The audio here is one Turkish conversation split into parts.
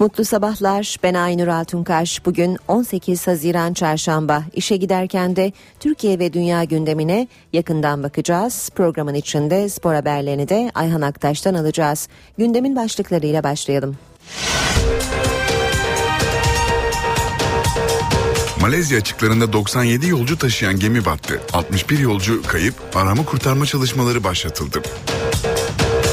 Mutlu sabahlar. Ben Aynur Altunkaş. Bugün 18 Haziran Çarşamba. İşe giderken de Türkiye ve dünya gündemine yakından bakacağız. Programın içinde spor haberlerini de Ayhan Aktaş'tan alacağız. Gündemin başlıklarıyla başlayalım. Malezya açıklarında 97 yolcu taşıyan gemi battı. 61 yolcu kayıp, arama kurtarma çalışmaları başlatıldı.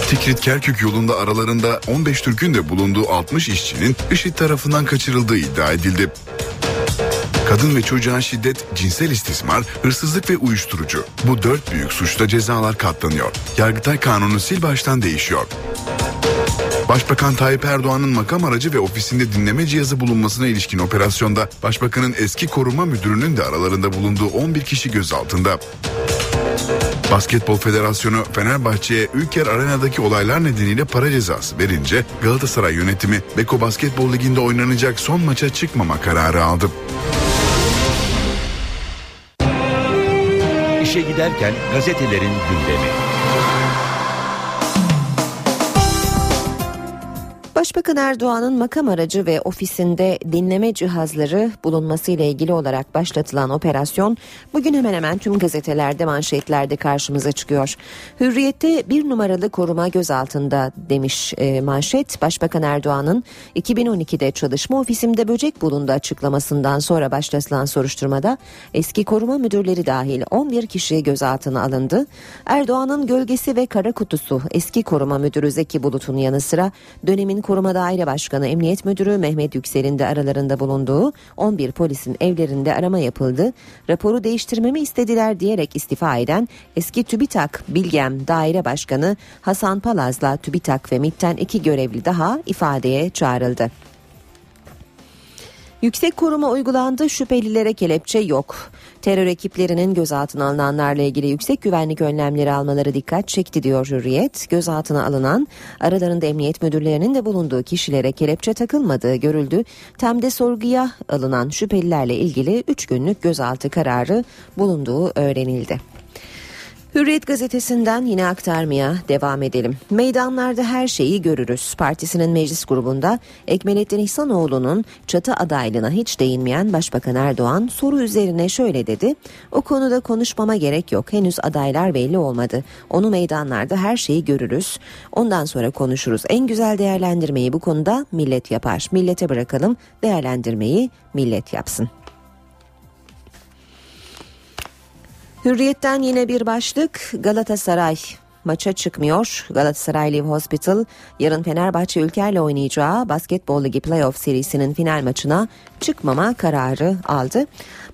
Tikrit Kerkük yolunda aralarında 15 Türk'ün de bulunduğu 60 işçinin IŞİD tarafından kaçırıldığı iddia edildi. Kadın ve çocuğa şiddet, cinsel istismar, hırsızlık ve uyuşturucu. Bu dört büyük suçta cezalar katlanıyor. Yargıtay kanunu sil baştan değişiyor. Başbakan Tayyip Erdoğan'ın makam aracı ve ofisinde dinleme cihazı bulunmasına ilişkin operasyonda Başbakanın eski koruma müdürünün de aralarında bulunduğu 11 kişi gözaltında. Basketbol Federasyonu Fenerbahçe'ye Ülker Arena'daki olaylar nedeniyle para cezası verince Galatasaray yönetimi Beko Basketbol Ligi'nde oynanacak son maça çıkmama kararı aldı. İşe Giderken gazetelerin gündemi Başbakan Erdoğan'ın makam aracı ve ofisinde dinleme cihazları bulunması ile ilgili olarak başlatılan operasyon bugün hemen hemen tüm gazetelerde manşetlerde karşımıza çıkıyor. Hürriyette bir numaralı koruma gözaltında demiş e, manşet. Başbakan Erdoğan'ın 2012'de çalışma ofisimde böcek bulundu açıklamasından sonra başlatılan soruşturmada eski koruma müdürleri dahil 11 kişi gözaltına alındı. Erdoğan'ın gölgesi ve kara kutusu eski koruma müdürü Zeki Bulut'un yanı sıra dönemin Koruma Daire Başkanı Emniyet Müdürü Mehmet Yüksel'in de aralarında bulunduğu 11 polisin evlerinde arama yapıldı. Raporu değiştirmemi istediler diyerek istifa eden eski TÜBİTAK Bilgem Daire Başkanı Hasan Palaz'la TÜBİTAK ve MİT'ten iki görevli daha ifadeye çağrıldı. Yüksek koruma uygulandı şüphelilere kelepçe yok. Terör ekiplerinin gözaltına alınanlarla ilgili yüksek güvenlik önlemleri almaları dikkat çekti diyor Hürriyet. Gözaltına alınan aralarında emniyet müdürlerinin de bulunduğu kişilere kelepçe takılmadığı görüldü. Temde sorguya alınan şüphelilerle ilgili 3 günlük gözaltı kararı bulunduğu öğrenildi. Hürriyet gazetesinden yine aktarmaya devam edelim. Meydanlarda her şeyi görürüz. Partisinin meclis grubunda Ekmelettin İhsanoğlu'nun çatı adaylığına hiç değinmeyen Başbakan Erdoğan soru üzerine şöyle dedi. O konuda konuşmama gerek yok. Henüz adaylar belli olmadı. Onu meydanlarda her şeyi görürüz. Ondan sonra konuşuruz. En güzel değerlendirmeyi bu konuda millet yapar. Millete bırakalım değerlendirmeyi millet yapsın. Hürriyetten yine bir başlık Galatasaray maça çıkmıyor. Galatasaray Live Hospital yarın Fenerbahçe Ülker'le oynayacağı Basketbol Ligi Playoff serisinin final maçına çıkmama kararı aldı.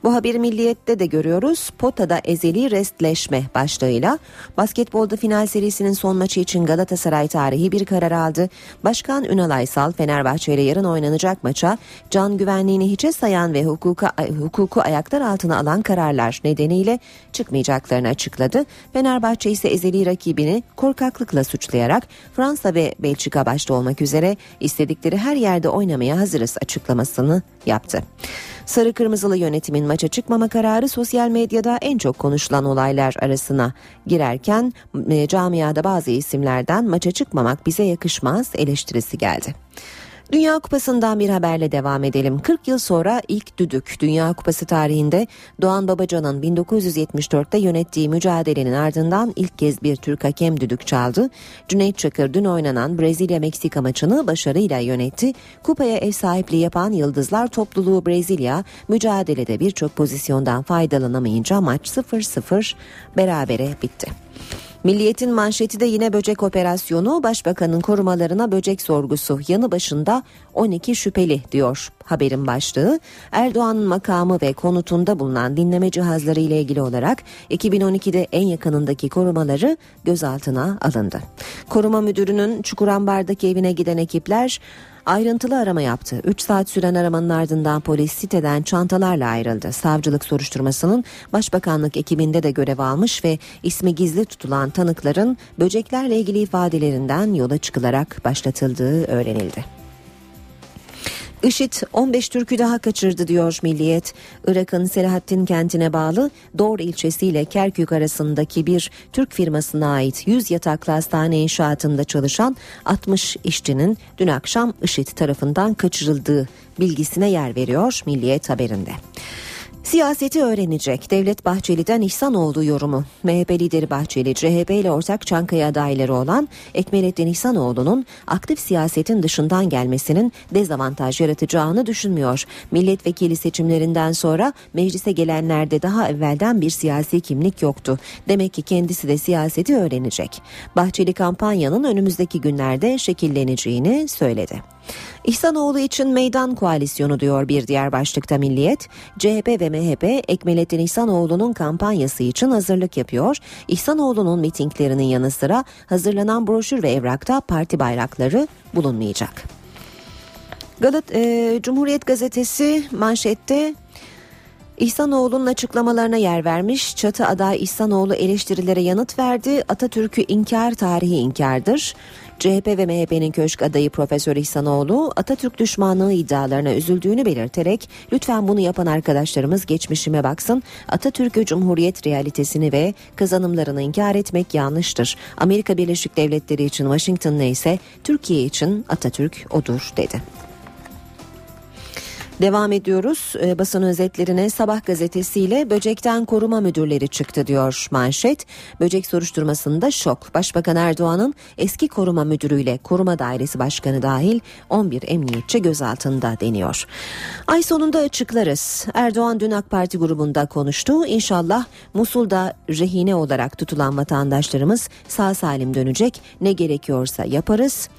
Bu haberi Milliyet'te de görüyoruz. Potada ezeli restleşme başlığıyla basketbolda final serisinin son maçı için Galatasaray tarihi bir karar aldı. Başkan Ünal Aysal Fenerbahçe ile yarın oynanacak maça can güvenliğini hiçe sayan ve hukuka, hukuku ayaklar altına alan kararlar nedeniyle çıkmayacaklarını açıkladı. Fenerbahçe ise ezeli rakibini korkaklıkla suçlayarak Fransa ve Belçika başta olmak üzere istedikleri her yerde oynamaya hazırız açıklamasını yaptı. Sarı Kırmızılı yönetimin maça çıkmama kararı sosyal medyada en çok konuşulan olaylar arasına girerken e, camiada bazı isimlerden maça çıkmamak bize yakışmaz eleştirisi geldi. Dünya Kupası'ndan bir haberle devam edelim. 40 yıl sonra ilk düdük Dünya Kupası tarihinde Doğan Babacan'ın 1974'te yönettiği mücadelenin ardından ilk kez bir Türk hakem düdük çaldı. Cüneyt Çakır dün oynanan Brezilya-Meksika maçını başarıyla yönetti. Kupaya ev sahipliği yapan Yıldızlar topluluğu Brezilya mücadelede birçok pozisyondan faydalanamayınca maç 0-0 berabere bitti. Milliyetin manşeti de yine böcek operasyonu. Başbakanın korumalarına böcek sorgusu yanı başında 12 şüpheli diyor haberin başlığı. Erdoğan'ın makamı ve konutunda bulunan dinleme cihazları ile ilgili olarak 2012'de en yakınındaki korumaları gözaltına alındı. Koruma müdürünün Çukurambar'daki evine giden ekipler ayrıntılı arama yaptı. 3 saat süren aramanın ardından polis siteden çantalarla ayrıldı. Savcılık soruşturmasının başbakanlık ekibinde de görev almış ve ismi gizli tutulan tanıkların böceklerle ilgili ifadelerinden yola çıkılarak başlatıldığı öğrenildi. IŞİD 15 Türk'ü daha kaçırdı diyor Milliyet. Irak'ın Selahattin kentine bağlı Doğr ilçesiyle Kerkük arasındaki bir Türk firmasına ait 100 yataklı hastane inşaatında çalışan 60 işçinin dün akşam IŞİD tarafından kaçırıldığı bilgisine yer veriyor Milliyet haberinde. Siyaseti öğrenecek. Devlet Bahçeli'den İhsanoğlu yorumu. MHP lideri Bahçeli, CHP ile ortak Çankaya adayları olan Ekmelettin İhsanoğlu'nun aktif siyasetin dışından gelmesinin dezavantaj yaratacağını düşünmüyor. Milletvekili seçimlerinden sonra meclise gelenlerde daha evvelden bir siyasi kimlik yoktu. Demek ki kendisi de siyaseti öğrenecek. Bahçeli kampanyanın önümüzdeki günlerde şekilleneceğini söyledi. İhsanoğlu için meydan koalisyonu diyor bir diğer başlıkta Milliyet. CHP ve MHP Ekmelettin İhsanoğlu'nun kampanyası için hazırlık yapıyor. İhsanoğlu'nun mitinglerinin yanı sıra hazırlanan broşür ve evrakta parti bayrakları bulunmayacak. Galat e, Cumhuriyet Gazetesi manşette İhsanoğlu'nun açıklamalarına yer vermiş. Çatı aday İhsanoğlu eleştirilere yanıt verdi. Atatürk'ü inkar tarihi inkardır. CHP ve MHP'nin köşk adayı Profesör İhsanoğlu Atatürk düşmanlığı iddialarına üzüldüğünü belirterek lütfen bunu yapan arkadaşlarımız geçmişime baksın. Atatürk'ü Cumhuriyet realitesini ve kazanımlarını inkar etmek yanlıştır. Amerika Birleşik Devletleri için Washington neyse Türkiye için Atatürk odur dedi. Devam ediyoruz e, basın özetlerine Sabah gazetesiyle böcekten koruma müdürleri çıktı diyor manşet. Böcek soruşturmasında şok. Başbakan Erdoğan'ın eski koruma müdürüyle koruma dairesi başkanı dahil 11 emniyetçi gözaltında deniyor. Ay sonunda açıklarız. Erdoğan dün AK Parti grubunda konuştu. İnşallah Musul'da rehine olarak tutulan vatandaşlarımız sağ salim dönecek. Ne gerekiyorsa yaparız.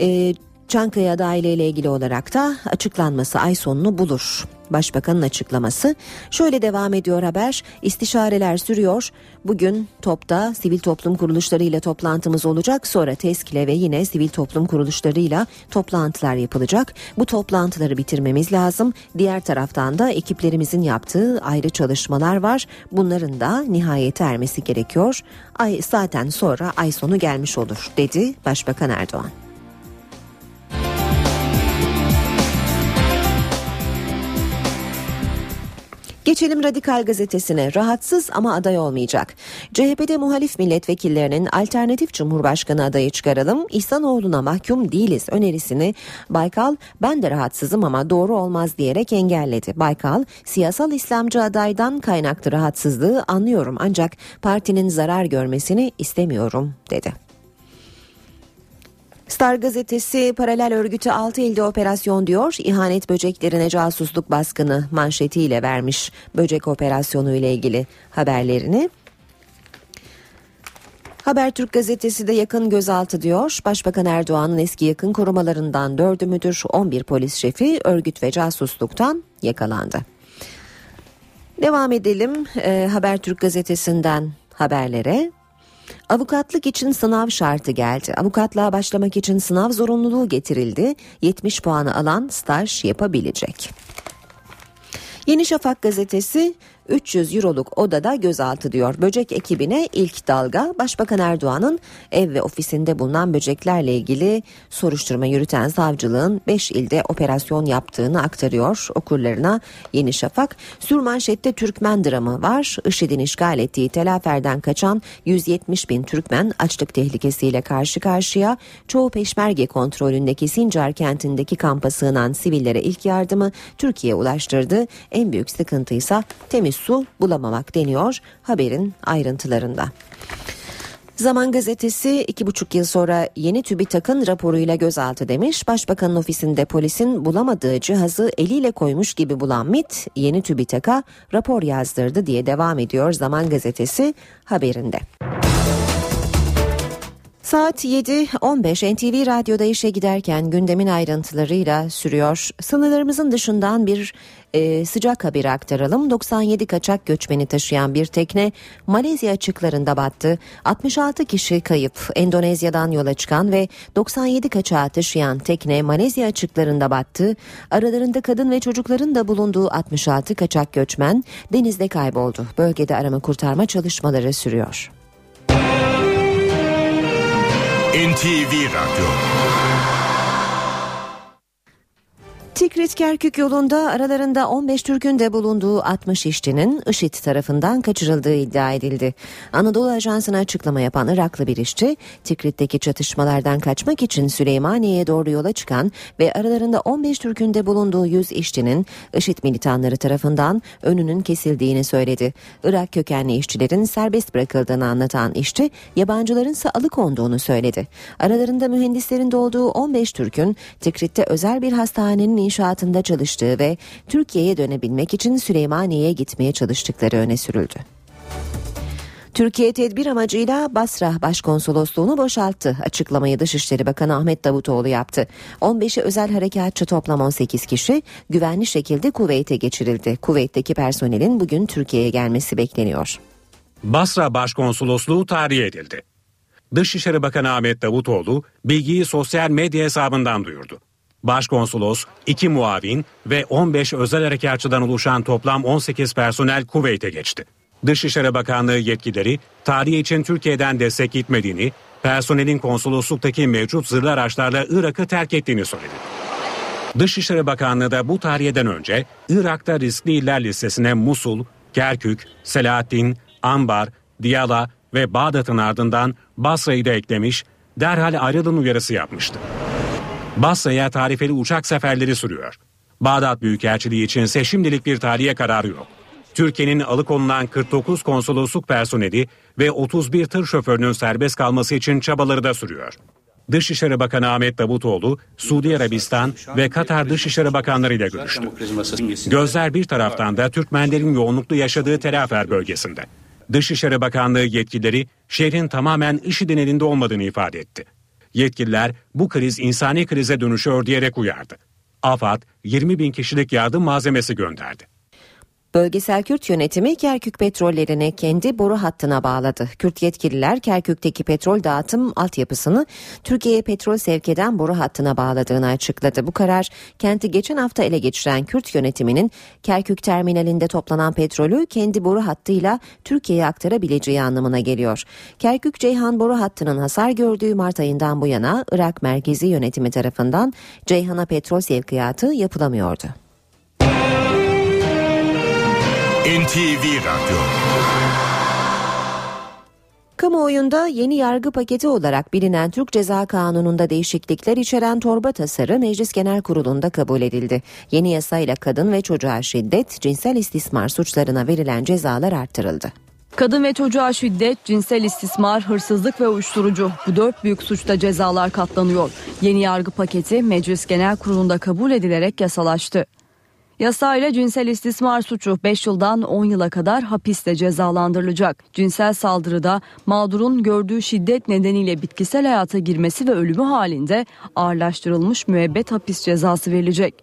Ee, Çankaya dahili ile ilgili olarak da açıklanması ay sonunu bulur. Başbakanın açıklaması şöyle devam ediyor haber istişareler sürüyor. Bugün topta sivil toplum kuruluşlarıyla toplantımız olacak sonra TESK'le ve yine sivil toplum kuruluşlarıyla toplantılar yapılacak. Bu toplantıları bitirmemiz lazım. Diğer taraftan da ekiplerimizin yaptığı ayrı çalışmalar var. Bunların da nihayete ermesi gerekiyor. Ay zaten sonra ay sonu gelmiş olur dedi Başbakan Erdoğan. Geçelim Radikal Gazetesi'ne. Rahatsız ama aday olmayacak. CHP'de muhalif milletvekillerinin alternatif cumhurbaşkanı adayı çıkaralım. İhsanoğlu'na mahkum değiliz önerisini Baykal ben de rahatsızım ama doğru olmaz diyerek engelledi. Baykal siyasal İslamcı adaydan kaynaklı rahatsızlığı anlıyorum ancak partinin zarar görmesini istemiyorum dedi. Star gazetesi paralel örgütü 6 ilde operasyon diyor. İhanet böceklerine casusluk baskını manşetiyle vermiş böcek operasyonu ile ilgili haberlerini. Habertürk gazetesi de yakın gözaltı diyor. Başbakan Erdoğan'ın eski yakın korumalarından dördü müdür 11 polis şefi örgüt ve casusluktan yakalandı. Devam edelim e, Habertürk gazetesinden haberlere. Avukatlık için sınav şartı geldi. Avukatlığa başlamak için sınav zorunluluğu getirildi. 70 puanı alan staj yapabilecek. Yeni Şafak gazetesi 300 euroluk odada gözaltı diyor. Böcek ekibine ilk dalga Başbakan Erdoğan'ın ev ve ofisinde bulunan böceklerle ilgili soruşturma yürüten savcılığın 5 ilde operasyon yaptığını aktarıyor okurlarına Yeni Şafak. Sürmanşette Türkmen dramı var. IŞİD'in işgal ettiği Telafer'den kaçan 170 bin Türkmen açlık tehlikesiyle karşı karşıya. Çoğu peşmerge kontrolündeki Sincar kentindeki kampa sığınan sivillere ilk yardımı Türkiye ulaştırdı. En büyük sıkıntı ise temiz su bulamamak deniyor haberin ayrıntılarında. Zaman gazetesi iki buçuk yıl sonra yeni TÜBİTAK'ın raporuyla gözaltı demiş. Başbakanın ofisinde polisin bulamadığı cihazı eliyle koymuş gibi bulan MIT yeni TÜBİTAK'a rapor yazdırdı diye devam ediyor Zaman gazetesi haberinde. Saat 7.15 NTV Radyo'da işe giderken gündemin ayrıntılarıyla sürüyor. Sınırlarımızın dışından bir e, sıcak haberi aktaralım. 97 kaçak göçmeni taşıyan bir tekne Malezya açıklarında battı. 66 kişi kayıp. Endonezya'dan yola çıkan ve 97 kaçağı taşıyan tekne Malezya açıklarında battı. Aralarında kadın ve çocukların da bulunduğu 66 kaçak göçmen denizde kayboldu. Bölgede arama kurtarma çalışmaları sürüyor. NTV Radyo Tikrit Kerkük yolunda aralarında 15 Türk'ün de bulunduğu 60 işçinin IŞİD tarafından kaçırıldığı iddia edildi. Anadolu Ajansı'na açıklama yapan Iraklı bir işçi, Tikrit'teki çatışmalardan kaçmak için Süleymaniye'ye doğru yola çıkan ve aralarında 15 Türk'ün de bulunduğu 100 işçinin IŞİD militanları tarafından önünün kesildiğini söyledi. Irak kökenli işçilerin serbest bırakıldığını anlatan işçi, yabancıların ise alıkonduğunu söyledi. Aralarında mühendislerin de olduğu 15 Türk'ün Tikrit'te özel bir hastanenin inşaatında çalıştığı ve Türkiye'ye dönebilmek için Süleymaniye'ye gitmeye çalıştıkları öne sürüldü. Türkiye tedbir amacıyla Basra Başkonsolosluğunu boşalttı. Açıklamayı Dışişleri Bakanı Ahmet Davutoğlu yaptı. 15'i özel harekatçı toplam 18 kişi güvenli şekilde Kuveyt'e geçirildi. Kuveyt'teki personelin bugün Türkiye'ye gelmesi bekleniyor. Basra Başkonsolosluğu tahliye edildi. Dışişleri Bakanı Ahmet Davutoğlu bilgiyi sosyal medya hesabından duyurdu. Başkonsolos, 2 muavin ve 15 özel harekatçıdan oluşan toplam 18 personel Kuveyt'e geçti. Dışişleri Bakanlığı yetkileri tarihi için Türkiye'den destek gitmediğini, personelin konsolosluktaki mevcut zırhlı araçlarla Irak'ı terk ettiğini söyledi. Dışişleri Bakanlığı da bu tarihten önce Irak'ta riskli iller listesine Musul, Kerkük, Selahattin, Ambar, Diyala ve Bağdat'ın ardından Basra'yı da eklemiş, derhal ayrılın uyarısı yapmıştı. Basra'ya tarifeli uçak seferleri sürüyor. Bağdat Büyükelçiliği için ise şimdilik bir tarihe kararı yok. Türkiye'nin alıkonulan 49 konsolosluk personeli ve 31 tır şoförünün serbest kalması için çabaları da sürüyor. Dışişleri Bakanı Ahmet Davutoğlu, Suudi Arabistan ve Katar Dışişleri Bakanları ile görüştü. Gözler bir taraftan da Türkmenlerin yoğunluklu yaşadığı Telafer bölgesinde. Dışişleri Bakanlığı yetkilileri şehrin tamamen IŞİD'in elinde olmadığını ifade etti. Yetkililer bu kriz insani krize dönüşüyor diyerek uyardı. AFAD 20 bin kişilik yardım malzemesi gönderdi. Bölgesel Kürt yönetimi Kerkük petrollerini kendi boru hattına bağladı. Kürt yetkililer Kerkük'teki petrol dağıtım altyapısını Türkiye'ye petrol sevk eden boru hattına bağladığını açıkladı. Bu karar kenti geçen hafta ele geçiren Kürt yönetiminin Kerkük terminalinde toplanan petrolü kendi boru hattıyla Türkiye'ye aktarabileceği anlamına geliyor. Kerkük Ceyhan boru hattının hasar gördüğü Mart ayından bu yana Irak merkezi yönetimi tarafından Ceyhan'a petrol sevkiyatı yapılamıyordu. NTV Radyo Kamuoyunda yeni yargı paketi olarak bilinen Türk Ceza Kanunu'nda değişiklikler içeren torba tasarı Meclis Genel Kurulu'nda kabul edildi. Yeni yasayla kadın ve çocuğa şiddet, cinsel istismar suçlarına verilen cezalar arttırıldı. Kadın ve çocuğa şiddet, cinsel istismar, hırsızlık ve uyuşturucu bu dört büyük suçta cezalar katlanıyor. Yeni yargı paketi Meclis Genel Kurulu'nda kabul edilerek yasalaştı. Yasayla cinsel istismar suçu 5 yıldan 10 yıla kadar hapiste cezalandırılacak. Cinsel saldırıda mağdurun gördüğü şiddet nedeniyle bitkisel hayata girmesi ve ölümü halinde ağırlaştırılmış müebbet hapis cezası verilecek.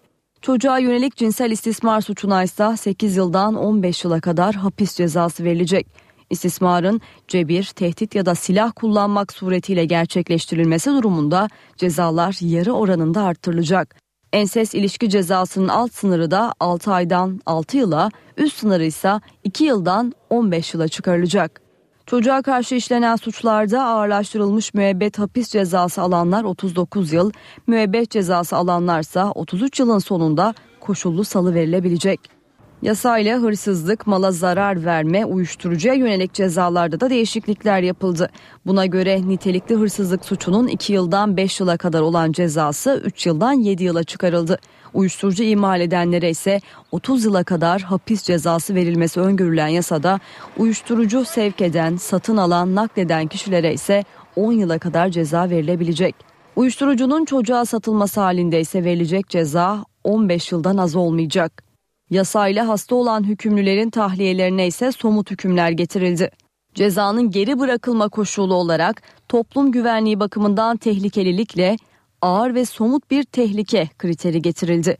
Çocuğa yönelik cinsel istismar suçuna ise 8 yıldan 15 yıla kadar hapis cezası verilecek. İstismarın cebir, tehdit ya da silah kullanmak suretiyle gerçekleştirilmesi durumunda cezalar yarı oranında arttırılacak. Enses ilişki cezasının alt sınırı da 6 aydan 6 yıla, üst sınırı ise 2 yıldan 15 yıla çıkarılacak. Çocuğa karşı işlenen suçlarda ağırlaştırılmış müebbet hapis cezası alanlar 39 yıl, müebbet cezası alanlarsa 33 yılın sonunda koşullu salı verilebilecek. Yasayla hırsızlık, mala zarar verme, uyuşturucuya yönelik cezalarda da değişiklikler yapıldı. Buna göre nitelikli hırsızlık suçunun 2 yıldan 5 yıla kadar olan cezası 3 yıldan 7 yıla çıkarıldı. Uyuşturucu imal edenlere ise 30 yıla kadar hapis cezası verilmesi öngörülen yasada uyuşturucu sevk eden, satın alan, nakleden kişilere ise 10 yıla kadar ceza verilebilecek. Uyuşturucunun çocuğa satılması halinde ise verilecek ceza 15 yıldan az olmayacak. Yasayla hasta olan hükümlülerin tahliyelerine ise somut hükümler getirildi. Cezanın geri bırakılma koşulu olarak toplum güvenliği bakımından tehlikelilikle ağır ve somut bir tehlike kriteri getirildi.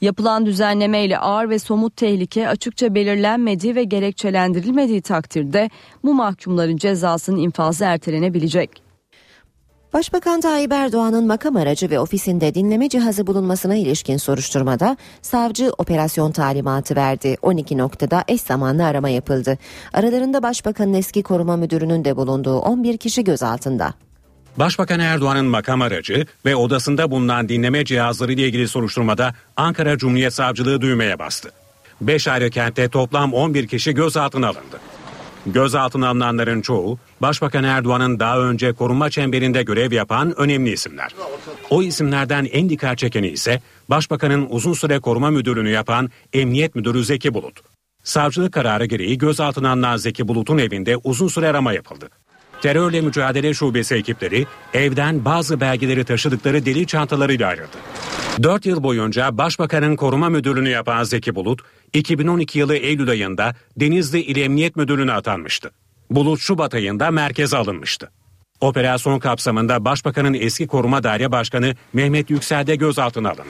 Yapılan düzenleme ile ağır ve somut tehlike açıkça belirlenmediği ve gerekçelendirilmediği takdirde bu mahkumların cezasının infazı ertelenebilecek. Başbakan Tayyip Erdoğan'ın makam aracı ve ofisinde dinleme cihazı bulunmasına ilişkin soruşturmada savcı operasyon talimatı verdi. 12 noktada eş zamanlı arama yapıldı. Aralarında Başbakanın eski koruma müdürünün de bulunduğu 11 kişi gözaltında. Başbakan Erdoğan'ın makam aracı ve odasında bulunan dinleme cihazları ile ilgili soruşturmada Ankara Cumhuriyet Savcılığı düğmeye bastı. 5 ayrı kentte toplam 11 kişi gözaltına alındı. Gözaltına alınanların çoğu Başbakan Erdoğan'ın daha önce korunma çemberinde görev yapan önemli isimler. O isimlerden en dikkat çekeni ise Başbakanın uzun süre koruma müdürlüğünü yapan Emniyet Müdürü Zeki Bulut. Savcılık kararı gereği gözaltına alınan Zeki Bulut'un evinde uzun süre arama yapıldı. Terörle Mücadele Şubesi ekipleri evden bazı belgeleri taşıdıkları deli çantalarıyla ayrıldı. 4 yıl boyunca Başbakanın koruma müdürlüğünü yapan Zeki Bulut, 2012 yılı Eylül ayında Denizli İl Emniyet Müdürlüğüne atanmıştı. Bulut Şubat ayında merkeze alınmıştı. Operasyon kapsamında Başbakanın eski koruma daire başkanı Mehmet Yüksel de gözaltına alındı.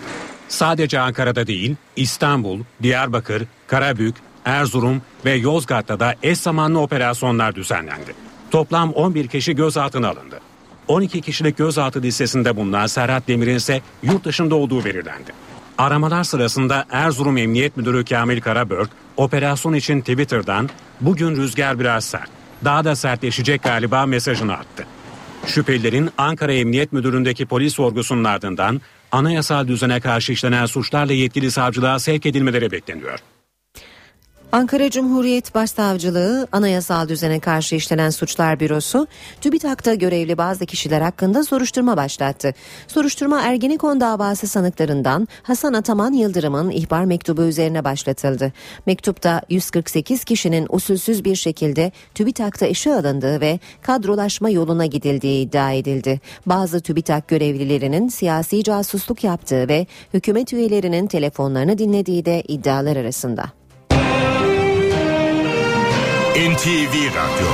Sadece Ankara'da değil, İstanbul, Diyarbakır, Karabük, Erzurum ve Yozgat'ta da eş zamanlı operasyonlar düzenlendi. Toplam 11 kişi gözaltına alındı. 12 kişilik gözaltı listesinde bulunan Serhat Demir'in ise yurt dışında olduğu belirlendi. Aramalar sırasında Erzurum Emniyet Müdürü Kamil Karabörk operasyon için Twitter'dan bugün rüzgar biraz sert, daha da sertleşecek galiba mesajını attı. Şüphelilerin Ankara Emniyet Müdürlüğü'ndeki polis sorgusunun ardından anayasal düzene karşı işlenen suçlarla yetkili savcılığa sevk edilmeleri bekleniyor. Ankara Cumhuriyet Başsavcılığı Anayasal Düzene Karşı işlenen Suçlar Bürosu TÜBİTAK'ta görevli bazı kişiler hakkında soruşturma başlattı. Soruşturma Ergenekon davası sanıklarından Hasan Ataman Yıldırım'ın ihbar mektubu üzerine başlatıldı. Mektupta 148 kişinin usulsüz bir şekilde TÜBİTAK'ta işe alındığı ve kadrolaşma yoluna gidildiği iddia edildi. Bazı TÜBİTAK görevlilerinin siyasi casusluk yaptığı ve hükümet üyelerinin telefonlarını dinlediği de iddialar arasında. NTV Radyo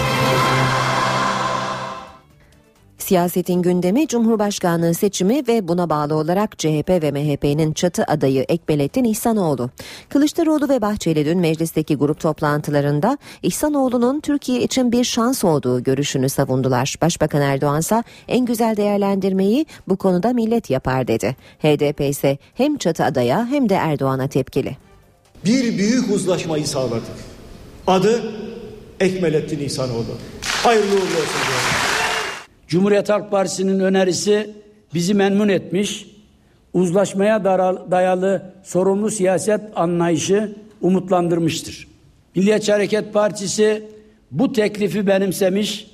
Siyasetin gündemi Cumhurbaşkanlığı seçimi ve buna bağlı olarak CHP ve MHP'nin çatı adayı Ekbelettin İhsanoğlu. Kılıçdaroğlu ve Bahçeli dün meclisteki grup toplantılarında İhsanoğlu'nun Türkiye için bir şans olduğu görüşünü savundular. Başbakan Erdoğan ise en güzel değerlendirmeyi bu konuda millet yapar dedi. HDP ise hem çatı adaya hem de Erdoğan'a tepkili. Bir büyük uzlaşmayı sağladık. Adı Ekmelettin İhsanoğlu. Hayırlı uğurlu olsun diyorum. Cumhuriyet Halk Partisi'nin önerisi bizi memnun etmiş. Uzlaşmaya dayalı sorumlu siyaset anlayışı umutlandırmıştır. Milliyetçi Hareket Partisi bu teklifi benimsemiş,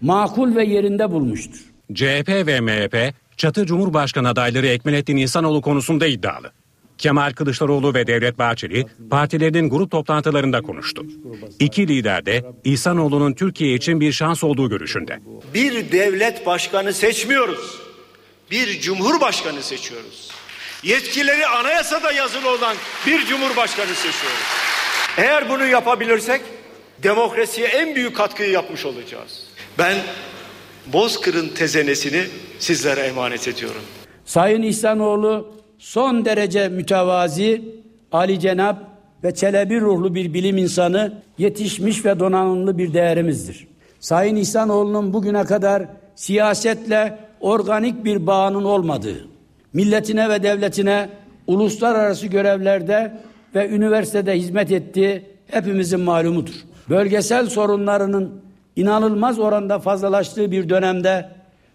makul ve yerinde bulmuştur. CHP ve MHP çatı Cumhurbaşkanı adayları Ekmelettin İhsanoğlu konusunda iddialı. Kemal Kılıçdaroğlu ve Devlet Bahçeli partilerinin grup toplantılarında konuştu. İki lider de İhsanoğlu'nun Türkiye için bir şans olduğu görüşünde. Bir devlet başkanı seçmiyoruz. Bir cumhurbaşkanı seçiyoruz. Yetkileri anayasada yazılı olan bir cumhurbaşkanı seçiyoruz. Eğer bunu yapabilirsek demokrasiye en büyük katkıyı yapmış olacağız. Ben Bozkır'ın tezenesini sizlere emanet ediyorum. Sayın İhsanoğlu son derece mütevazi, Ali Cenab ve çelebi ruhlu bir bilim insanı, yetişmiş ve donanımlı bir değerimizdir. Sayın İhsanoğlu'nun bugüne kadar siyasetle organik bir bağının olmadığı, milletine ve devletine uluslararası görevlerde ve üniversitede hizmet ettiği hepimizin malumudur. Bölgesel sorunlarının inanılmaz oranda fazlalaştığı bir dönemde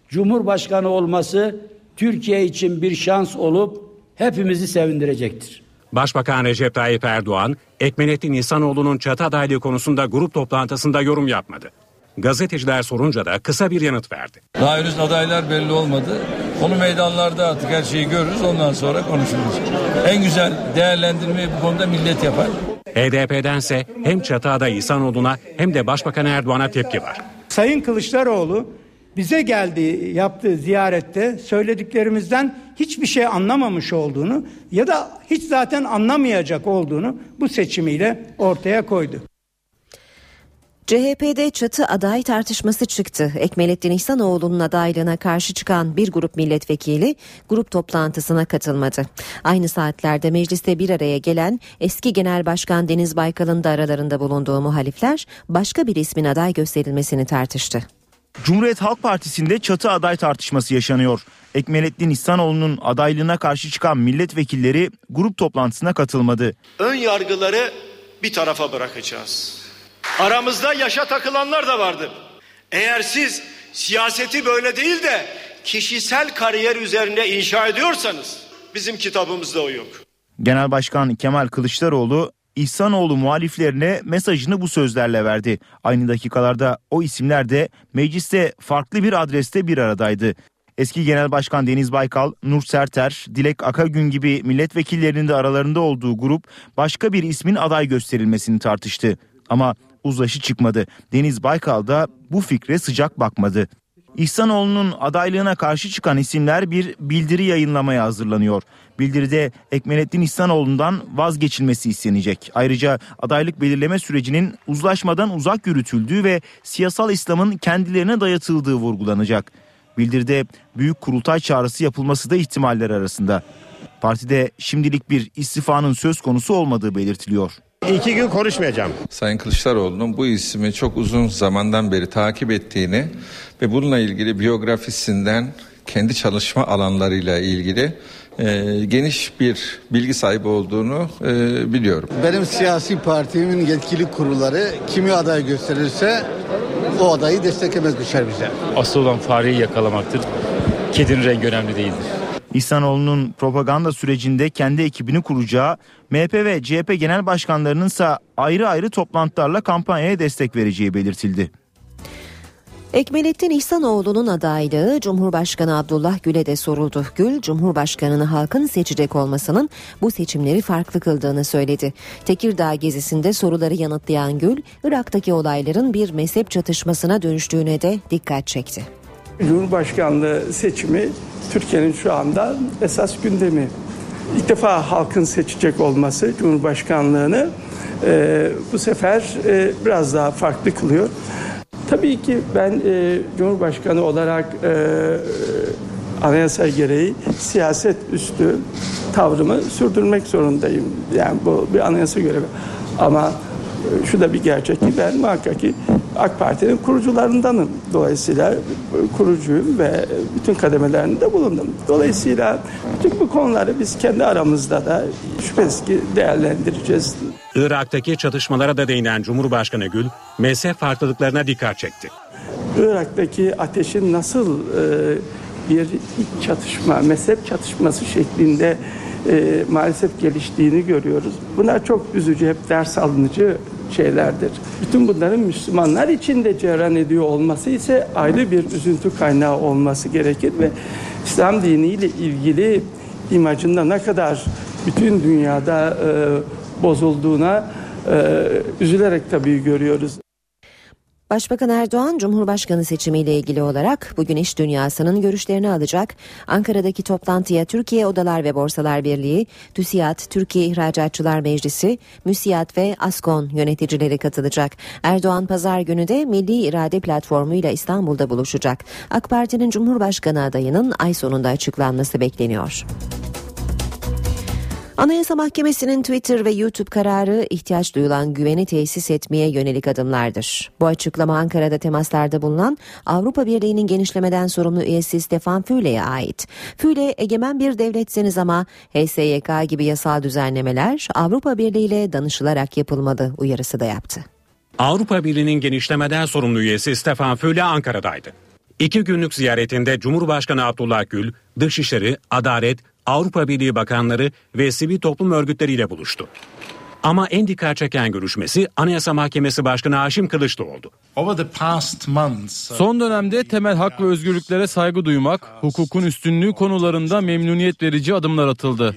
Cumhurbaşkanı olması Türkiye için bir şans olup hepimizi sevindirecektir. Başbakan Recep Tayyip Erdoğan, Ekmelettin İhsanoğlu'nun çatı adaylığı konusunda grup toplantısında yorum yapmadı. Gazeteciler sorunca da kısa bir yanıt verdi. Daha henüz adaylar belli olmadı. Konu meydanlarda artık her şeyi görürüz ondan sonra konuşuruz. En güzel değerlendirmeyi bu konuda millet yapar. HDP'dense hem çatı adayı İhsanoğlu'na hem de Başbakan Erdoğan'a tepki var. Sayın Kılıçdaroğlu bize geldiği yaptığı ziyarette söylediklerimizden hiçbir şey anlamamış olduğunu ya da hiç zaten anlamayacak olduğunu bu seçimiyle ortaya koydu. CHP'de çatı aday tartışması çıktı. Ekmelettin İhsanoğlu'nun adaylığına karşı çıkan bir grup milletvekili grup toplantısına katılmadı. Aynı saatlerde mecliste bir araya gelen eski Genel Başkan Deniz Baykal'ın da aralarında bulunduğu muhalifler başka bir ismin aday gösterilmesini tartıştı. Cumhuriyet Halk Partisi'nde çatı aday tartışması yaşanıyor. Ekmelettin İhsanoğlu'nun adaylığına karşı çıkan milletvekilleri grup toplantısına katılmadı. Ön yargıları bir tarafa bırakacağız. Aramızda yaşa takılanlar da vardır. Eğer siz siyaseti böyle değil de kişisel kariyer üzerine inşa ediyorsanız bizim kitabımızda o yok. Genel Başkan Kemal Kılıçdaroğlu İhsanoğlu muhaliflerine mesajını bu sözlerle verdi. Aynı dakikalarda o isimler de mecliste farklı bir adreste bir aradaydı. Eski Genel Başkan Deniz Baykal, Nur Serter, Dilek Akagün gibi milletvekillerinin de aralarında olduğu grup başka bir ismin aday gösterilmesini tartıştı. Ama uzlaşı çıkmadı. Deniz Baykal da bu fikre sıcak bakmadı. İhsanoğlu'nun adaylığına karşı çıkan isimler bir bildiri yayınlamaya hazırlanıyor. Bildiride Ekmelettin İhsanoğlu'ndan vazgeçilmesi istenecek. Ayrıca adaylık belirleme sürecinin uzlaşmadan uzak yürütüldüğü ve siyasal İslam'ın kendilerine dayatıldığı vurgulanacak. Bildiride büyük kurultay çağrısı yapılması da ihtimaller arasında. Partide şimdilik bir istifanın söz konusu olmadığı belirtiliyor. İki gün konuşmayacağım. Sayın Kılıçdaroğlu'nun bu ismi çok uzun zamandan beri takip ettiğini ve bununla ilgili biyografisinden kendi çalışma alanlarıyla ilgili e, geniş bir bilgi sahibi olduğunu e, biliyorum. Benim siyasi partimin yetkili kurulları kimi aday gösterirse o adayı desteklemez düşer bize. Asıl olan fareyi yakalamaktır. Kedinin rengi önemli değildir. İhsanoğlu'nun propaganda sürecinde kendi ekibini kuracağı, MHP ve CHP genel başkanlarının ise ayrı ayrı toplantılarla kampanyaya destek vereceği belirtildi. Ekmelettin İhsanoğlu'nun adaylığı Cumhurbaşkanı Abdullah Gül'e de soruldu. Gül, Cumhurbaşkanı'nı halkın seçecek olmasının bu seçimleri farklı kıldığını söyledi. Tekirdağ gezisinde soruları yanıtlayan Gül, Irak'taki olayların bir mezhep çatışmasına dönüştüğüne de dikkat çekti. Cumhurbaşkanlığı seçimi Türkiye'nin şu anda esas gündemi. İlk defa halkın seçecek olması Cumhurbaşkanlığını e, bu sefer e, biraz daha farklı kılıyor. Tabii ki ben e, Cumhurbaşkanı olarak e, anayasa gereği siyaset üstü tavrımı sürdürmek zorundayım. Yani bu bir anayasa görevi. Ama şu da bir gerçek ki ben muhakkak ki AK Parti'nin kurucularındanım. Dolayısıyla kurucuyum ve bütün kademelerinde bulundum. Dolayısıyla bütün bu konuları biz kendi aramızda da şüphesiz ki değerlendireceğiz. Irak'taki çatışmalara da değinen Cumhurbaşkanı Gül, mezhep farklılıklarına dikkat çekti. Irak'taki ateşin nasıl e, bir iç çatışma, mezhep çatışması şeklinde e, maalesef geliştiğini görüyoruz. Bunlar çok üzücü, hep ders alınıcı şeylerdir. Bütün bunların Müslümanlar için de cereyan ediyor olması ise ayrı bir üzüntü kaynağı olması gerekir ve İslam diniyle ilgili imajında ne kadar bütün dünyada e, bozulduğuna e, üzülerek tabii görüyoruz. Başbakan Erdoğan Cumhurbaşkanı seçimiyle ilgili olarak bugün iş dünyasının görüşlerini alacak. Ankara'daki toplantıya Türkiye Odalar ve Borsalar Birliği, TÜSİAD, Türkiye İhracatçılar Meclisi, MÜSİAD ve ASKON yöneticileri katılacak. Erdoğan pazar günü de Milli İrade Platformu ile İstanbul'da buluşacak. AK Parti'nin Cumhurbaşkanı adayının ay sonunda açıklanması bekleniyor. Anayasa Mahkemesi'nin Twitter ve YouTube kararı ihtiyaç duyulan güveni tesis etmeye yönelik adımlardır. Bu açıklama Ankara'da temaslarda bulunan Avrupa Birliği'nin genişlemeden sorumlu üyesi Stefan Füle'ye ait. Füle egemen bir devletseniz ama HSYK gibi yasal düzenlemeler Avrupa Birliği ile danışılarak yapılmalı uyarısı da yaptı. Avrupa Birliği'nin genişlemeden sorumlu üyesi Stefan Füle Ankara'daydı. İki günlük ziyaretinde Cumhurbaşkanı Abdullah Gül, Dışişleri, Adalet, Avrupa Birliği bakanları ve sivil toplum örgütleriyle buluştu. Ama en dikkat çeken görüşmesi Anayasa Mahkemesi Başkanı Haşim Kılıçlı oldu. Son dönemde temel hak ve özgürlüklere saygı duymak, hukukun üstünlüğü konularında memnuniyet verici adımlar atıldı.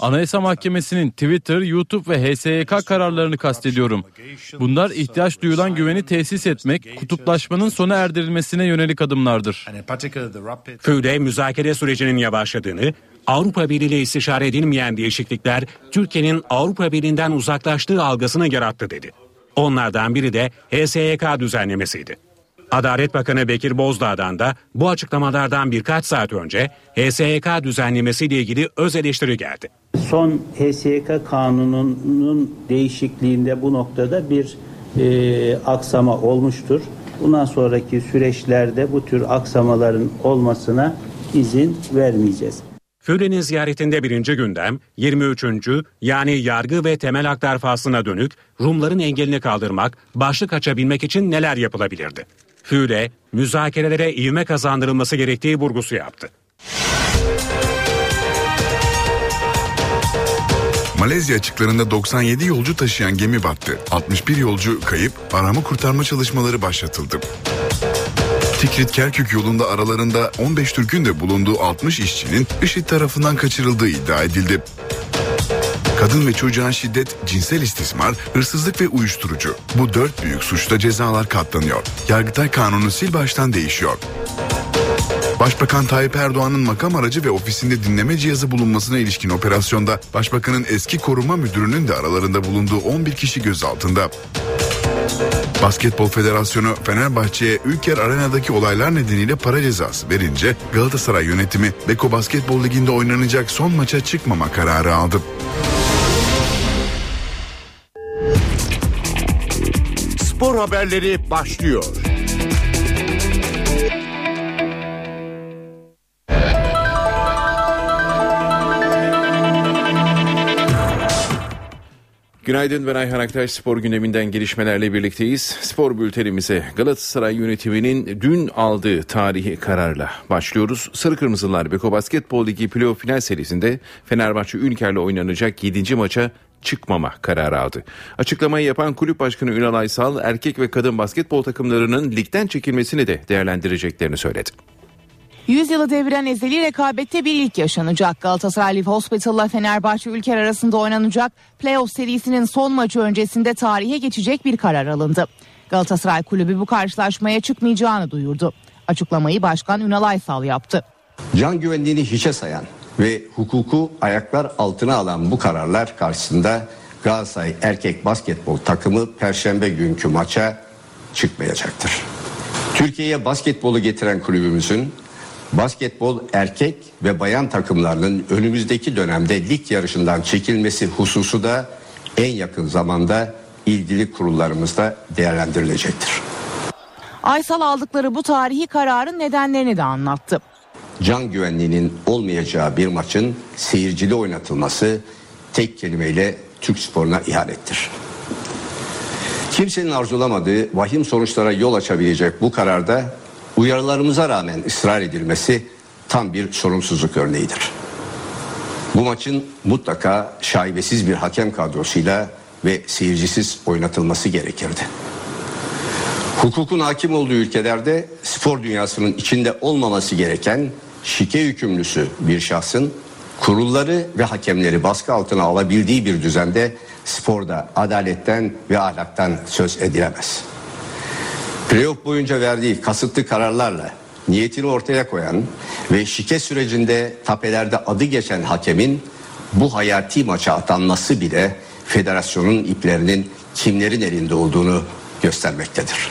Anayasa Mahkemesi'nin Twitter, YouTube ve HSYK kararlarını kastediyorum. Bunlar ihtiyaç duyulan güveni tesis etmek, kutuplaşmanın sona erdirilmesine yönelik adımlardır. Füle müzakere sürecinin yavaşladığını, Avrupa Birliği ile istişare edilmeyen değişiklikler Türkiye'nin Avrupa Birliği'nden uzaklaştığı algısını yarattı dedi. Onlardan biri de HSYK düzenlemesiydi. Adalet Bakanı Bekir Bozdağ'dan da bu açıklamalardan birkaç saat önce HSYK düzenlemesiyle ilgili öz eleştiri geldi. Son HSYK kanununun değişikliğinde bu noktada bir e, aksama olmuştur. Bundan sonraki süreçlerde bu tür aksamaların olmasına izin vermeyeceğiz. Füle'nin ziyaretinde birinci gündem 23. yani yargı ve temel haklar faslına dönük Rumların engelini kaldırmak, başlık açabilmek için neler yapılabilirdi? Füle, müzakerelere ivme kazandırılması gerektiği vurgusu yaptı. Malezya açıklarında 97 yolcu taşıyan gemi battı. 61 yolcu kayıp, arama kurtarma çalışmaları başlatıldı. Tikrit Kerkük yolunda aralarında 15 Türk'ün de bulunduğu 60 işçinin IŞİD tarafından kaçırıldığı iddia edildi. Kadın ve çocuğa şiddet, cinsel istismar, hırsızlık ve uyuşturucu. Bu dört büyük suçta cezalar katlanıyor. Yargıtay kanunu sil baştan değişiyor. Başbakan Tayyip Erdoğan'ın makam aracı ve ofisinde dinleme cihazı bulunmasına ilişkin operasyonda Başbakanın eski koruma müdürünün de aralarında bulunduğu 11 kişi gözaltında. Basketbol Federasyonu Fenerbahçe'ye Ülker Arena'daki olaylar nedeniyle para cezası verince Galatasaray yönetimi Beko Basketbol Ligi'nde oynanacak son maça çıkmama kararı aldı. Spor haberleri başlıyor. Günaydın ben Ayhan Aktaş spor gündeminden gelişmelerle birlikteyiz. Spor bültenimize Galatasaray yönetiminin dün aldığı tarihi kararla başlıyoruz. Sarı Kırmızılar Beko Basketbol Ligi playoff final serisinde Fenerbahçe Ülker'le oynanacak 7. maça çıkmama kararı aldı. Açıklamayı yapan kulüp başkanı Ünal Aysal erkek ve kadın basketbol takımlarının ligden çekilmesini de değerlendireceklerini söyledi. 100 yılı deviren ezeli rekabette bir ilk yaşanacak. Galatasaray Live Hospital'la Fenerbahçe Ülker arasında oynanacak playoff serisinin son maçı öncesinde tarihe geçecek bir karar alındı. Galatasaray Kulübü bu karşılaşmaya çıkmayacağını duyurdu. Açıklamayı Başkan Ünal Aysal yaptı. Can güvenliğini hiçe sayan ve hukuku ayaklar altına alan bu kararlar karşısında Galatasaray erkek basketbol takımı perşembe günkü maça çıkmayacaktır. Türkiye'ye basketbolu getiren kulübümüzün basketbol erkek ve bayan takımlarının önümüzdeki dönemde lig yarışından çekilmesi hususu da en yakın zamanda ilgili kurullarımızda değerlendirilecektir. Aysal aldıkları bu tarihi kararın nedenlerini de anlattı. Can güvenliğinin olmayacağı bir maçın seyircili oynatılması tek kelimeyle Türk sporuna ihanettir. Kimsenin arzulamadığı vahim sonuçlara yol açabilecek bu kararda uyarılarımıza rağmen ısrar edilmesi tam bir sorumsuzluk örneğidir. Bu maçın mutlaka şaibesiz bir hakem kadrosuyla ve seyircisiz oynatılması gerekirdi. Hukukun hakim olduğu ülkelerde spor dünyasının içinde olmaması gereken şike hükümlüsü bir şahsın kurulları ve hakemleri baskı altına alabildiği bir düzende sporda adaletten ve ahlaktan söz edilemez. Playoff boyunca verdiği kasıtlı kararlarla niyetini ortaya koyan ve şike sürecinde tapelerde adı geçen hakemin bu hayati maça atanması bile federasyonun iplerinin kimlerin elinde olduğunu göstermektedir.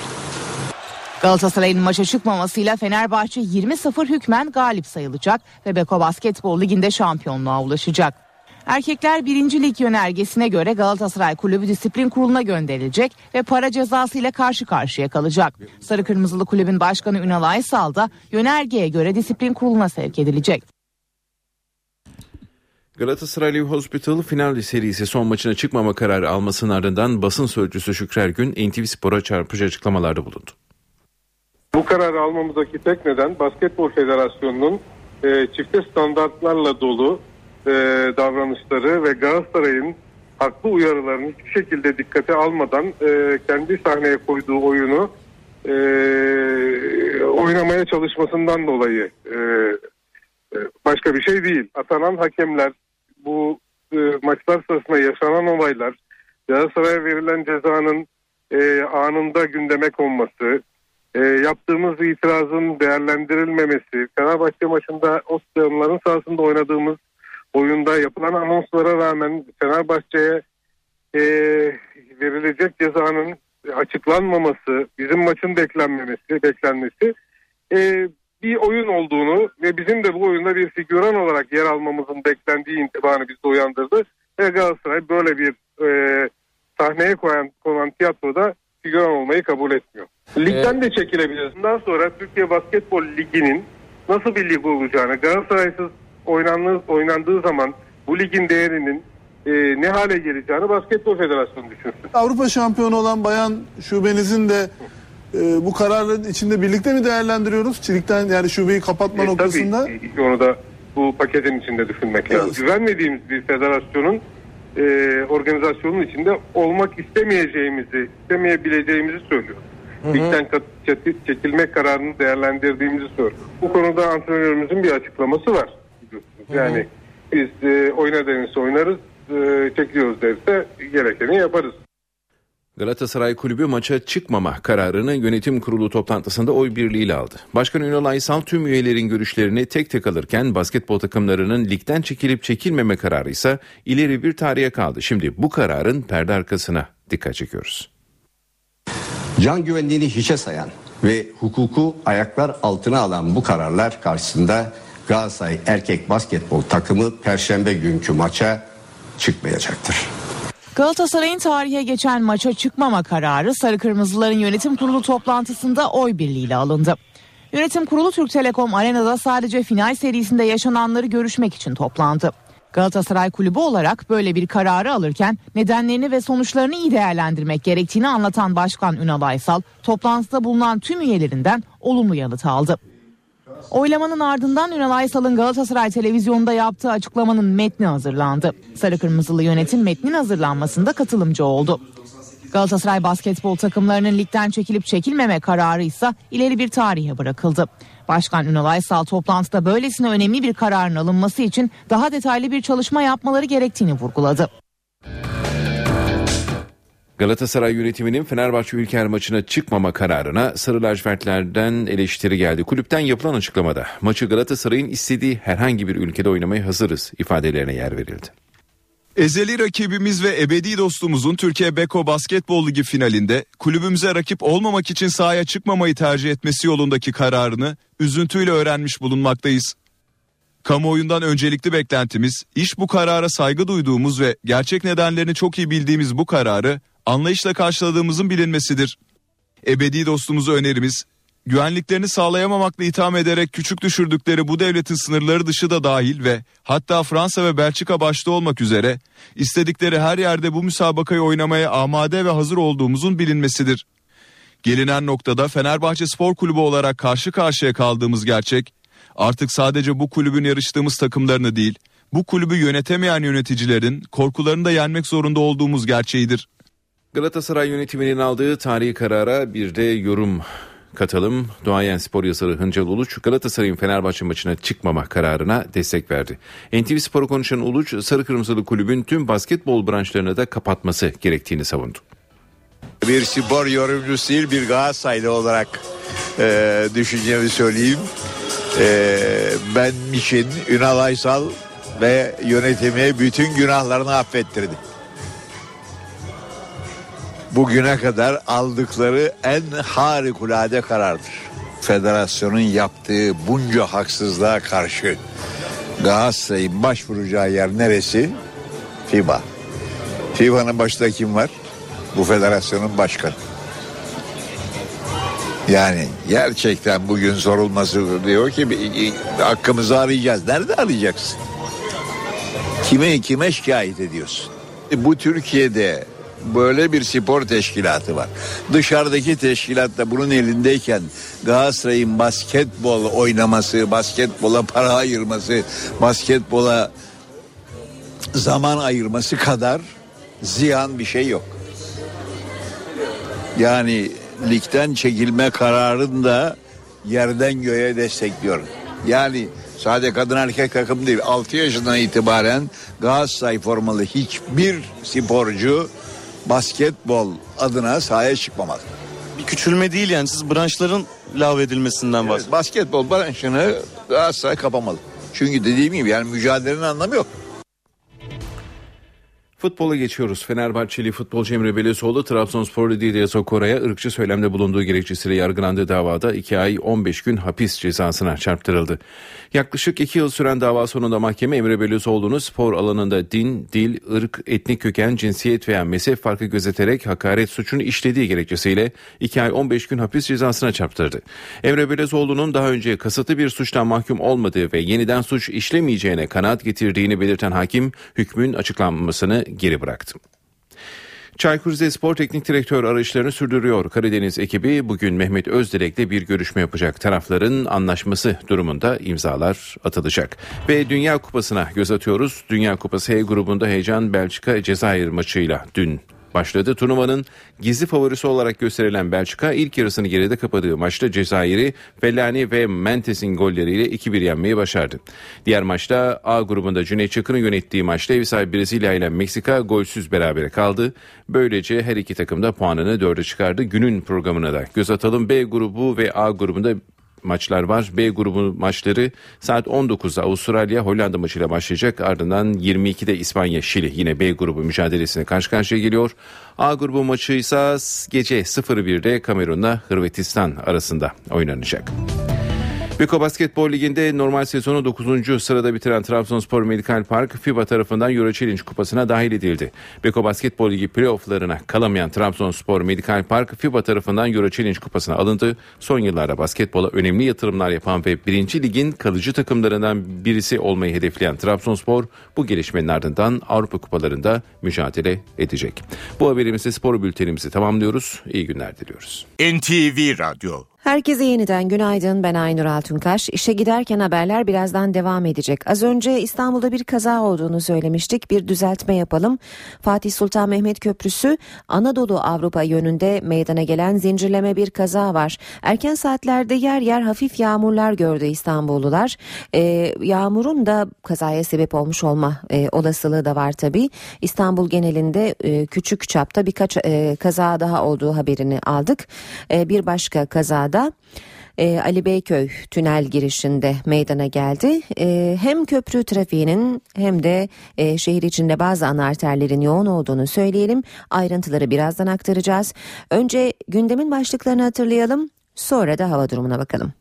Galatasaray'ın maça çıkmamasıyla Fenerbahçe 20-0 hükmen galip sayılacak ve Beko Basketbol Ligi'nde şampiyonluğa ulaşacak. Erkekler 1. Lig yönergesine göre Galatasaray Kulübü Disiplin Kurulu'na gönderilecek ve para cezası ile karşı karşıya kalacak. Sarı Kırmızılı Kulübün Başkanı Ünal Aysal da yönergeye göre Disiplin Kurulu'na sevk edilecek. Galatasaray Live Hospital final serisi son maçına çıkmama kararı almasının ardından basın sözcüsü Şükrer Gün NTV Spor'a çarpıcı açıklamalarda bulundu. Bu kararı almamızdaki tek neden Basketbol Federasyonu'nun e, çifte standartlarla dolu e, davranışları ve Galatasaray'ın haklı uyarılarını hiçbir şekilde dikkate almadan e, kendi sahneye koyduğu oyunu e, oynamaya çalışmasından dolayı e, e, başka bir şey değil. Atanan hakemler bu e, maçlar sırasında yaşanan olaylar Galatasaray'a verilen cezanın e, anında gündeme konması e, yaptığımız itirazın değerlendirilmemesi Fenerbahçe maçında o sahasında oynadığımız oyunda yapılan anonslara rağmen Fenerbahçe'ye e, verilecek cezanın açıklanmaması, bizim maçın beklenmemesi, beklenmesi e, bir oyun olduğunu ve bizim de bu oyunda bir figüran olarak yer almamızın beklendiği intibanı bizde uyandırdı. Ve Galatasaray böyle bir e, sahneye koyan konan tiyatroda figüran olmayı kabul etmiyor. Ligden de çekilebiliriz. Bundan sonra Türkiye Basketbol Ligi'nin nasıl bir lig olacağını, Galatasaray'sız oynandığı, oynandığı zaman bu ligin değerinin e, ne hale geleceğini Basketbol Federasyonu düşünsün. Avrupa şampiyonu olan bayan şubenizin de e, bu kararın içinde birlikte mi değerlendiriyoruz? Çelik'ten yani şubeyi kapatma E, noktasında. Tabii onu da bu paketin içinde düşünmek lazım. Güvenmediğimiz bir federasyonun e, organizasyonun içinde olmak istemeyeceğimizi, istemeyebileceğimizi söylüyor. Ligden çekilme kararını değerlendirdiğimizi söylüyor. Bu konuda antrenörümüzün bir açıklaması var. Biliyorsunuz. Hı hı. Yani biz e, oyna denirse oynarız, e, çekiliyoruz derse gerekeni yaparız. Galatasaray Kulübü maça çıkmama kararını yönetim kurulu toplantısında oy birliğiyle aldı. Başkan Ünal Aysal tüm üyelerin görüşlerini tek tek alırken basketbol takımlarının ligden çekilip çekilmeme kararı ise ileri bir tarihe kaldı. Şimdi bu kararın perde arkasına dikkat çekiyoruz. Can güvenliğini hiçe sayan ve hukuku ayaklar altına alan bu kararlar karşısında Galatasaray erkek basketbol takımı perşembe günkü maça çıkmayacaktır. Galatasaray'ın tarihe geçen maça çıkmama kararı Sarı Kırmızıların yönetim kurulu toplantısında oy birliğiyle alındı. Yönetim kurulu Türk Telekom Arena'da sadece final serisinde yaşananları görüşmek için toplandı. Galatasaray Kulübü olarak böyle bir kararı alırken nedenlerini ve sonuçlarını iyi değerlendirmek gerektiğini anlatan Başkan Ünal Aysal toplantıda bulunan tüm üyelerinden olumlu yanıt aldı. Oylamanın ardından Ünal Aysal'ın Galatasaray televizyonunda yaptığı açıklamanın metni hazırlandı. Sarı Kırmızılı yönetim metnin hazırlanmasında katılımcı oldu. Galatasaray basketbol takımlarının ligden çekilip çekilmeme kararı ise ileri bir tarihe bırakıldı. Başkan Ünal Aysal toplantıda böylesine önemli bir kararın alınması için daha detaylı bir çalışma yapmaları gerektiğini vurguladı. Galatasaray yönetiminin Fenerbahçe Ülker maçına çıkmama kararına Sarı lacivertlerden eleştiri geldi. Kulüpten yapılan açıklamada maçı Galatasaray'ın istediği herhangi bir ülkede oynamaya hazırız ifadelerine yer verildi. Ezeli rakibimiz ve ebedi dostumuzun Türkiye Beko Basketbol Ligi finalinde kulübümüze rakip olmamak için sahaya çıkmamayı tercih etmesi yolundaki kararını üzüntüyle öğrenmiş bulunmaktayız. Kamuoyundan öncelikli beklentimiz iş bu karara saygı duyduğumuz ve gerçek nedenlerini çok iyi bildiğimiz bu kararı anlayışla karşıladığımızın bilinmesidir. Ebedi dostumuzu önerimiz güvenliklerini sağlayamamakla itham ederek küçük düşürdükleri bu devletin sınırları dışı da dahil ve hatta Fransa ve Belçika başta olmak üzere istedikleri her yerde bu müsabakayı oynamaya amade ve hazır olduğumuzun bilinmesidir. Gelinen noktada Fenerbahçe Spor Kulübü olarak karşı karşıya kaldığımız gerçek artık sadece bu kulübün yarıştığımız takımlarını değil bu kulübü yönetemeyen yöneticilerin korkularını da yenmek zorunda olduğumuz gerçeğidir. Galatasaray yönetiminin aldığı tarihi karara bir de yorum katalım. Doğayan spor yazarı Hıncal Uluç Galatasaray'ın Fenerbahçe maçına çıkmama kararına destek verdi. NTV Spor'u konuşan Uluç Sarı Kırmızılı kulübün tüm basketbol branşlarını da kapatması gerektiğini savundu. Bir spor yorumcusu değil bir Galatasaraylı olarak e, düşüncemi söyleyeyim. E, ben için Ünal Aysal ve yönetimi bütün günahlarını affettirdi. Bugüne kadar aldıkları en harikulade karardır. Federasyonun yaptığı bunca haksızlığa karşı Galatasaray'ın başvuracağı yer neresi? FIBA. FIBA'nın başında kim var? Bu federasyonun başkanı. Yani gerçekten bugün sorulması diyor ki hakkımızı arayacağız. Nerede arayacaksın? Kime kime şikayet ediyorsun? E, Bu Türkiye'de böyle bir spor teşkilatı var. Dışarıdaki teşkilat da bunun elindeyken Galatasaray'ın basketbol oynaması, basketbola para ayırması, basketbola zaman ayırması kadar ziyan bir şey yok. Yani ligden çekilme kararını da yerden göğe destekliyorum. Yani sadece kadın erkek takım değil 6 yaşından itibaren Galatasaray formalı hiçbir sporcu basketbol adına sahaya çıkmamalı. Bir küçülme değil yani siz branşların lağvedilmesinden bahsediyorsunuz. Basketbol branşını Galatasaray kapamalı. Çünkü dediğim gibi yani mücadelenin anlamı yok. Futbola geçiyoruz. Fenerbahçeli futbolcu Emre Belezoğlu Trabzonspor Didier Sokora'ya ırkçı söylemde bulunduğu gerekçesiyle yargılandığı davada 2 ay 15 gün hapis cezasına çarptırıldı. Yaklaşık 2 yıl süren dava sonunda mahkeme Emre Belezoğlu'nu spor alanında din, dil, ırk, etnik köken, cinsiyet veya mezhep farkı gözeterek hakaret suçunu işlediği gerekçesiyle 2 ay 15 gün hapis cezasına çarptırdı. Emre Belezoğlu'nun daha önce kasıtlı bir suçtan mahkum olmadığı ve yeniden suç işlemeyeceğine kanaat getirdiğini belirten hakim hükmün açıklanmasını geri bıraktı. Çaykur Rizespor Teknik Direktör arayışlarını sürdürüyor. Karadeniz ekibi bugün Mehmet Özdirek'le bir görüşme yapacak. Tarafların anlaşması durumunda imzalar atılacak. Ve Dünya Kupası'na göz atıyoruz. Dünya Kupası H grubunda heyecan Belçika Cezayir maçıyla dün başladı. Turnuvanın gizli favorisi olarak gösterilen Belçika ilk yarısını geride kapadığı maçta Cezayir'i Fellani ve Mentes'in golleriyle 2-1 yenmeyi başardı. Diğer maçta A grubunda Cüneyt Çakır'ın yönettiği maçta ev sahibi Brezilya ile Meksika golsüz berabere kaldı. Böylece her iki takım da puanını dörde çıkardı. Günün programına da göz atalım. B grubu ve A grubunda maçlar var. B grubu maçları saat 19'da Avustralya Hollanda maçıyla başlayacak. Ardından 22'de İspanya Şili yine B grubu mücadelesine karşı karşıya geliyor. A grubu maçı ise gece 01'de Kamerun'la Hırvatistan arasında oynanacak. Beko Basketbol Ligi'nde normal sezonu 9. sırada bitiren Trabzonspor Medical Park FIBA tarafından Euro Challenge kupasına dahil edildi. Beko Basketbol Ligi playofflarına kalamayan Trabzonspor Medical Park FIBA tarafından Euro Challenge kupasına alındı. Son yıllarda basketbola önemli yatırımlar yapan ve 1. Ligin kalıcı takımlarından birisi olmayı hedefleyen Trabzonspor bu gelişmenin ardından Avrupa kupalarında mücadele edecek. Bu haberimizle spor bültenimizi tamamlıyoruz. İyi günler diliyoruz. NTV Radyo Herkese yeniden günaydın ben Aynur Altunkaş. İşe giderken haberler birazdan devam edecek. Az önce İstanbul'da bir kaza olduğunu söylemiştik. Bir düzeltme yapalım. Fatih Sultan Mehmet Köprüsü Anadolu Avrupa yönünde meydana gelen zincirleme bir kaza var. Erken saatlerde yer yer hafif yağmurlar gördü İstanbullular. Ee, yağmurun da kazaya sebep olmuş olma e, olasılığı da var tabii. İstanbul genelinde e, küçük çapta birkaç e, kaza daha olduğu haberini aldık. E, bir başka kaza da e, Ali Beyköy tünel girişinde meydana geldi. E, hem köprü trafiğinin hem de e, şehir içinde bazı ana arterlerin yoğun olduğunu söyleyelim. Ayrıntıları birazdan aktaracağız. Önce gündemin başlıklarını hatırlayalım. Sonra da hava durumuna bakalım.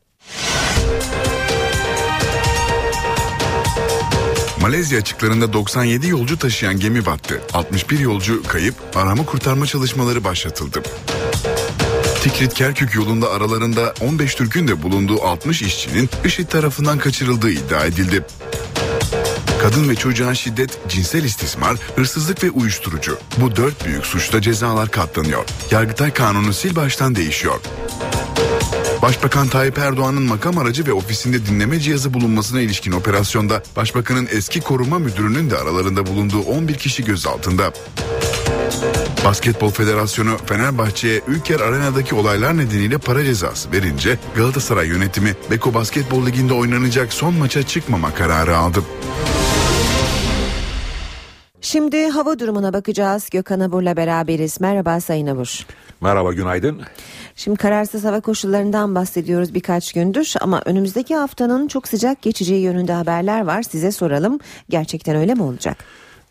Malezya açıklarında 97 yolcu taşıyan gemi battı. 61 yolcu kayıp, arama kurtarma çalışmaları başlatıldı. Tikrit Kerkük yolunda aralarında 15 Türk'ün de bulunduğu 60 işçinin IŞİD tarafından kaçırıldığı iddia edildi. Kadın ve çocuğa şiddet, cinsel istismar, hırsızlık ve uyuşturucu. Bu dört büyük suçta cezalar katlanıyor. Yargıtay kanunu sil baştan değişiyor. Başbakan Tayyip Erdoğan'ın makam aracı ve ofisinde dinleme cihazı bulunmasına ilişkin operasyonda Başbakanın eski koruma müdürünün de aralarında bulunduğu 11 kişi gözaltında. Basketbol Federasyonu Fenerbahçe'ye Ülker Arena'daki olaylar nedeniyle para cezası verince Galatasaray yönetimi Beko Basketbol Ligi'nde oynanacak son maça çıkmama kararı aldı. Şimdi hava durumuna bakacağız. Gökhan Abur'la beraberiz. Merhaba Sayın Abur. Merhaba günaydın. Şimdi kararsız hava koşullarından bahsediyoruz birkaç gündür ama önümüzdeki haftanın çok sıcak geçeceği yönünde haberler var. Size soralım. Gerçekten öyle mi olacak?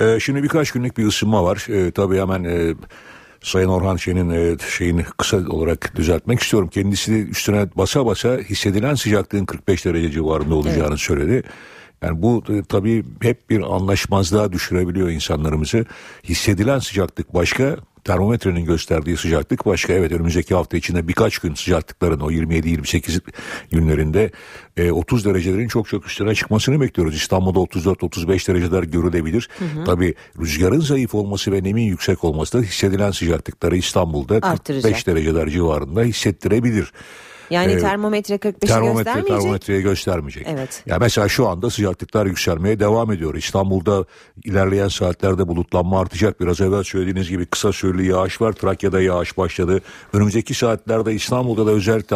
Ee, şimdi birkaç günlük bir ısınma var. Ee, tabii hemen e, Sayın Orhan Şen'in e, şeyini kısa olarak düzeltmek istiyorum. Kendisi üstüne basa basa hissedilen sıcaklığın 45 derece civarında olacağını evet. söyledi. Yani bu e, tabii hep bir anlaşmazlığa düşürebiliyor insanlarımızı. Hissedilen sıcaklık başka, termometrenin gösterdiği sıcaklık başka. Evet önümüzdeki hafta içinde birkaç gün sıcaklıkların o 27-28 günlerinde e, 30 derecelerin çok çok üstüne çıkmasını bekliyoruz. İstanbul'da 34-35 dereceler görülebilir. Hı hı. Tabii rüzgarın zayıf olması ve nemin yüksek olması da hissedilen sıcaklıkları İstanbul'da Artıracak. 45 dereceler civarında hissettirebilir. Yani ee, termometre 45'i termometre, göstermeyecek. Termometreyi göstermeyecek. Evet. Ya mesela şu anda sıcaklıklar yükselmeye devam ediyor. İstanbul'da ilerleyen saatlerde bulutlanma artacak. Biraz evvel söylediğiniz gibi kısa süreli yağış var. Trakya'da yağış başladı. Önümüzdeki saatlerde İstanbul'da da özellikle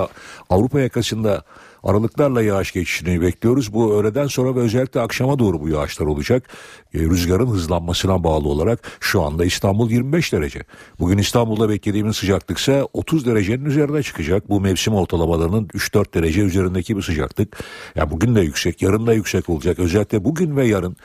Avrupa yakasında aralıklarla yağış geçişini bekliyoruz. Bu öğleden sonra ve özellikle akşama doğru bu yağışlar olacak. E, rüzgarın hızlanmasına bağlı olarak şu anda İstanbul 25 derece. Bugün İstanbul'da beklediğimiz sıcaklık ise 30 derecenin üzerine çıkacak. Bu mevsim ortalamalarının 3-4 derece üzerindeki bir sıcaklık. Yani bugün de yüksek, yarın da yüksek olacak. Özellikle bugün ve yarın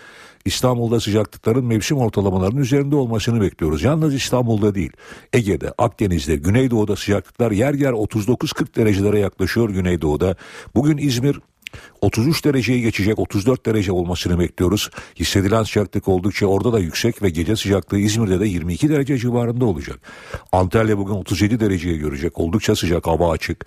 İstanbul'da sıcaklıkların mevsim ortalamalarının üzerinde olmasını bekliyoruz. Yalnız İstanbul'da değil. Ege'de, Akdeniz'de, Güneydoğu'da sıcaklıklar yer yer 39-40 derecelere yaklaşıyor Güneydoğu'da. Bugün İzmir 33 dereceyi geçecek 34 derece olmasını bekliyoruz. Hissedilen sıcaklık oldukça orada da yüksek ve gece sıcaklığı İzmir'de de 22 derece civarında olacak. Antalya bugün 37 dereceye görecek. Oldukça sıcak hava açık.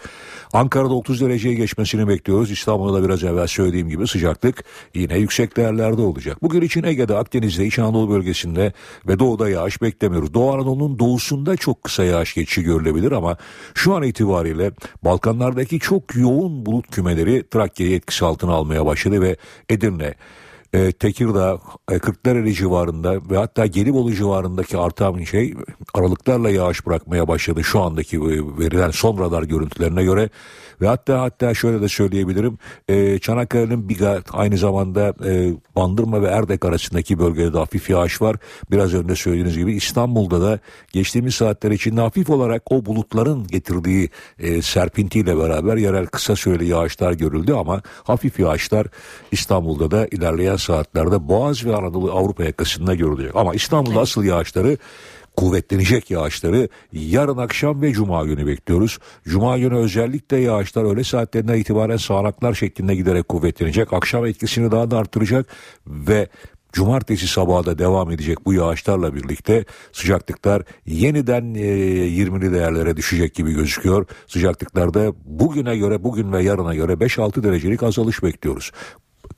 Ankara'da 30 dereceye geçmesini bekliyoruz. İstanbul'da da biraz evvel söylediğim gibi sıcaklık yine yüksek değerlerde olacak. Bugün için Ege'de, Akdeniz'de, İç Anadolu bölgesinde ve doğuda yağış beklemiyoruz. Doğu Anadolu'nun doğusunda çok kısa yağış geçişi görülebilir ama şu an itibariyle Balkanlardaki çok yoğun bulut kümeleri Trakya'yı etkisi altına almaya başladı ve Edirne, e, Tekirdağ, e, Kırklareli civarında ve hatta Gelibolu civarındaki artan şey aralıklarla yağış bırakmaya başladı şu andaki e, verilen son radar görüntülerine göre ve hatta hatta şöyle de söyleyebilirim e, Çanakkale'nin Biga aynı zamanda e, Bandırma ve Erdek arasındaki bölgede de hafif yağış var. Biraz önce söylediğiniz gibi İstanbul'da da geçtiğimiz saatler içinde hafif olarak o bulutların getirdiği e, serpintiyle beraber yerel kısa süreli yağışlar görüldü ama hafif yağışlar İstanbul'da da ilerleyen saatlerde Boğaz ve Anadolu Avrupa yakasında görülecek. Ama İstanbul'da asıl yağışları kuvvetlenecek yağışları yarın akşam ve cuma günü bekliyoruz. Cuma günü özellikle yağışlar öğle saatlerinden itibaren sağanaklar şeklinde giderek kuvvetlenecek. Akşam etkisini daha da arttıracak ve Cumartesi sabahı da devam edecek bu yağışlarla birlikte sıcaklıklar yeniden e, 20'li değerlere düşecek gibi gözüküyor. Sıcaklıklarda bugüne göre bugün ve yarına göre 5-6 derecelik azalış bekliyoruz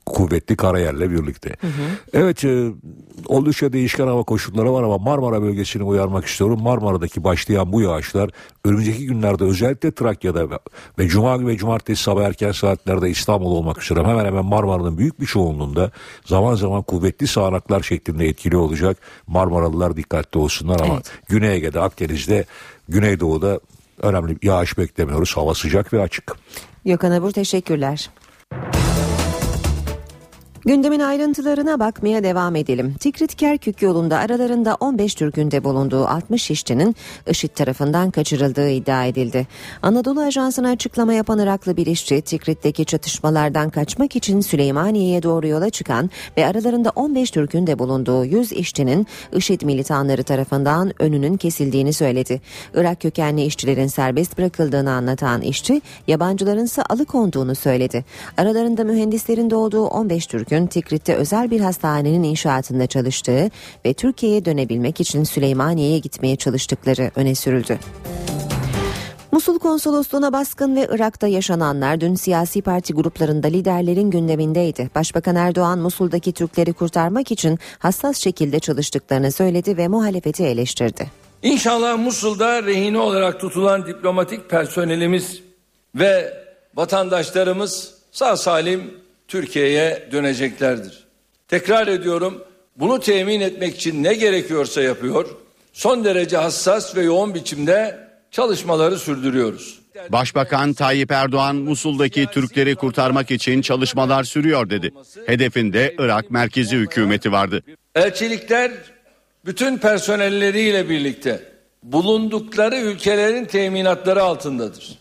kuvvetli karayerle birlikte. Hı hı. Evet e, oldukça değişken hava koşulları var ama Marmara bölgesini uyarmak istiyorum. Marmara'daki başlayan bu yağışlar önümüzdeki günlerde özellikle Trakya'da ve, ve Cuma ve Cumartesi sabah erken saatlerde İstanbul olmak üzere hemen hemen Marmara'nın büyük bir çoğunluğunda zaman zaman kuvvetli sağanaklar şeklinde etkili olacak. Marmaralılar dikkatli olsunlar ama evet. Güney Ege'de, Akdeniz'de, Güneydoğu'da önemli yağış beklemiyoruz. Hava sıcak ve açık. Gökhan Abur teşekkürler. Gündemin ayrıntılarına bakmaya devam edelim. Tikrit Kerkük yolunda aralarında 15 Türk'ün bulunduğu 60 işçinin IŞİD tarafından kaçırıldığı iddia edildi. Anadolu Ajansı'na açıklama yapan Iraklı bir işçi Tikrit'teki çatışmalardan kaçmak için Süleymaniye'ye doğru yola çıkan ve aralarında 15 Türk'ün de bulunduğu 100 işçinin IŞİD militanları tarafından önünün kesildiğini söyledi. Irak kökenli işçilerin serbest bırakıldığını anlatan işçi yabancıların ise alıkonduğunu söyledi. Aralarında mühendislerin de olduğu 15 Türk'ün Türk'ün Tikrit'te özel bir hastanenin inşaatında çalıştığı ve Türkiye'ye dönebilmek için Süleymaniye'ye gitmeye çalıştıkları öne sürüldü. Musul konsolosluğuna baskın ve Irak'ta yaşananlar dün siyasi parti gruplarında liderlerin gündemindeydi. Başbakan Erdoğan Musul'daki Türkleri kurtarmak için hassas şekilde çalıştıklarını söyledi ve muhalefeti eleştirdi. İnşallah Musul'da rehine olarak tutulan diplomatik personelimiz ve vatandaşlarımız sağ salim Türkiye'ye döneceklerdir. Tekrar ediyorum bunu temin etmek için ne gerekiyorsa yapıyor. Son derece hassas ve yoğun biçimde çalışmaları sürdürüyoruz. Başbakan Tayyip Erdoğan Musul'daki Türkleri kurtarmak için çalışmalar sürüyor dedi. Hedefinde Irak merkezi hükümeti vardı. Elçilikler bütün personelleriyle birlikte bulundukları ülkelerin teminatları altındadır.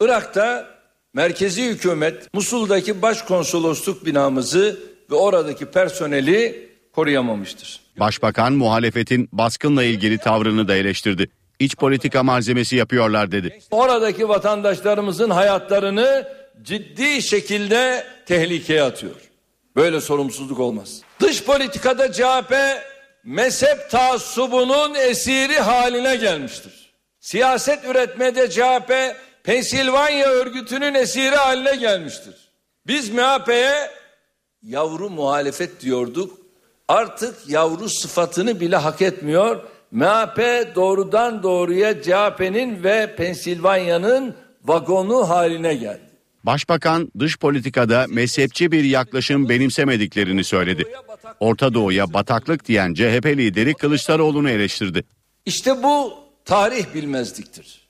Irak'ta merkezi hükümet Musul'daki başkonsolosluk binamızı ve oradaki personeli koruyamamıştır. Başbakan muhalefetin baskınla ilgili tavrını da eleştirdi. İç politika malzemesi yapıyorlar dedi. Oradaki vatandaşlarımızın hayatlarını ciddi şekilde tehlikeye atıyor. Böyle sorumsuzluk olmaz. Dış politikada CHP mezhep taassubunun esiri haline gelmiştir. Siyaset üretmede CHP Pensilvanya örgütünün esiri haline gelmiştir. Biz MHP'ye yavru muhalefet diyorduk. Artık yavru sıfatını bile hak etmiyor. MHP doğrudan doğruya CHP'nin ve Pensilvanya'nın vagonu haline geldi. Başbakan dış politikada mezhepçi bir yaklaşım benimsemediklerini söyledi. Orta Doğu'ya bataklık diyen CHP lideri Kılıçdaroğlu'nu eleştirdi. İşte bu tarih bilmezliktir.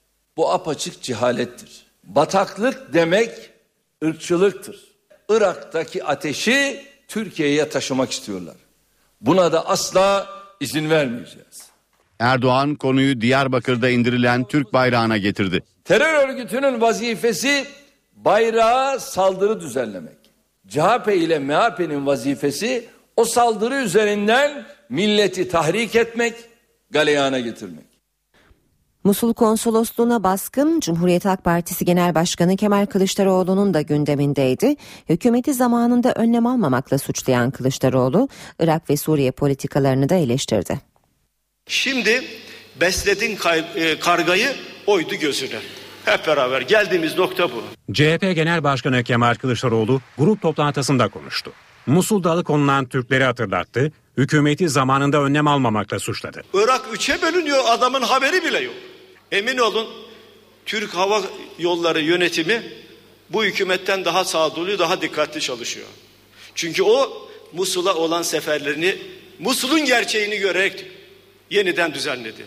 Bu apaçık cehalettir. Bataklık demek ırkçılıktır. Irak'taki ateşi Türkiye'ye taşımak istiyorlar. Buna da asla izin vermeyeceğiz. Erdoğan konuyu Diyarbakır'da indirilen Türk bayrağına getirdi. Terör örgütünün vazifesi bayrağa saldırı düzenlemek. CHP ile MHP'nin vazifesi o saldırı üzerinden milleti tahrik etmek, galeyana getirmek. Musul konsolosluğuna baskın Cumhuriyet Halk Partisi Genel Başkanı Kemal Kılıçdaroğlu'nun da gündemindeydi. Hükümeti zamanında önlem almamakla suçlayan Kılıçdaroğlu, Irak ve Suriye politikalarını da eleştirdi. Şimdi besledin e, kargayı oydu gözüne. Hep beraber geldiğimiz nokta bu. CHP Genel Başkanı Kemal Kılıçdaroğlu grup toplantısında konuştu. Musul'da alıkonulan Türkleri hatırlattı, hükümeti zamanında önlem almamakla suçladı. Irak üçe bölünüyor adamın haberi bile yok. Emin olun Türk Hava Yolları yönetimi bu hükümetten daha sağduyulu, daha dikkatli çalışıyor. Çünkü o Musul'a olan seferlerini Musul'un gerçeğini görerek yeniden düzenledi.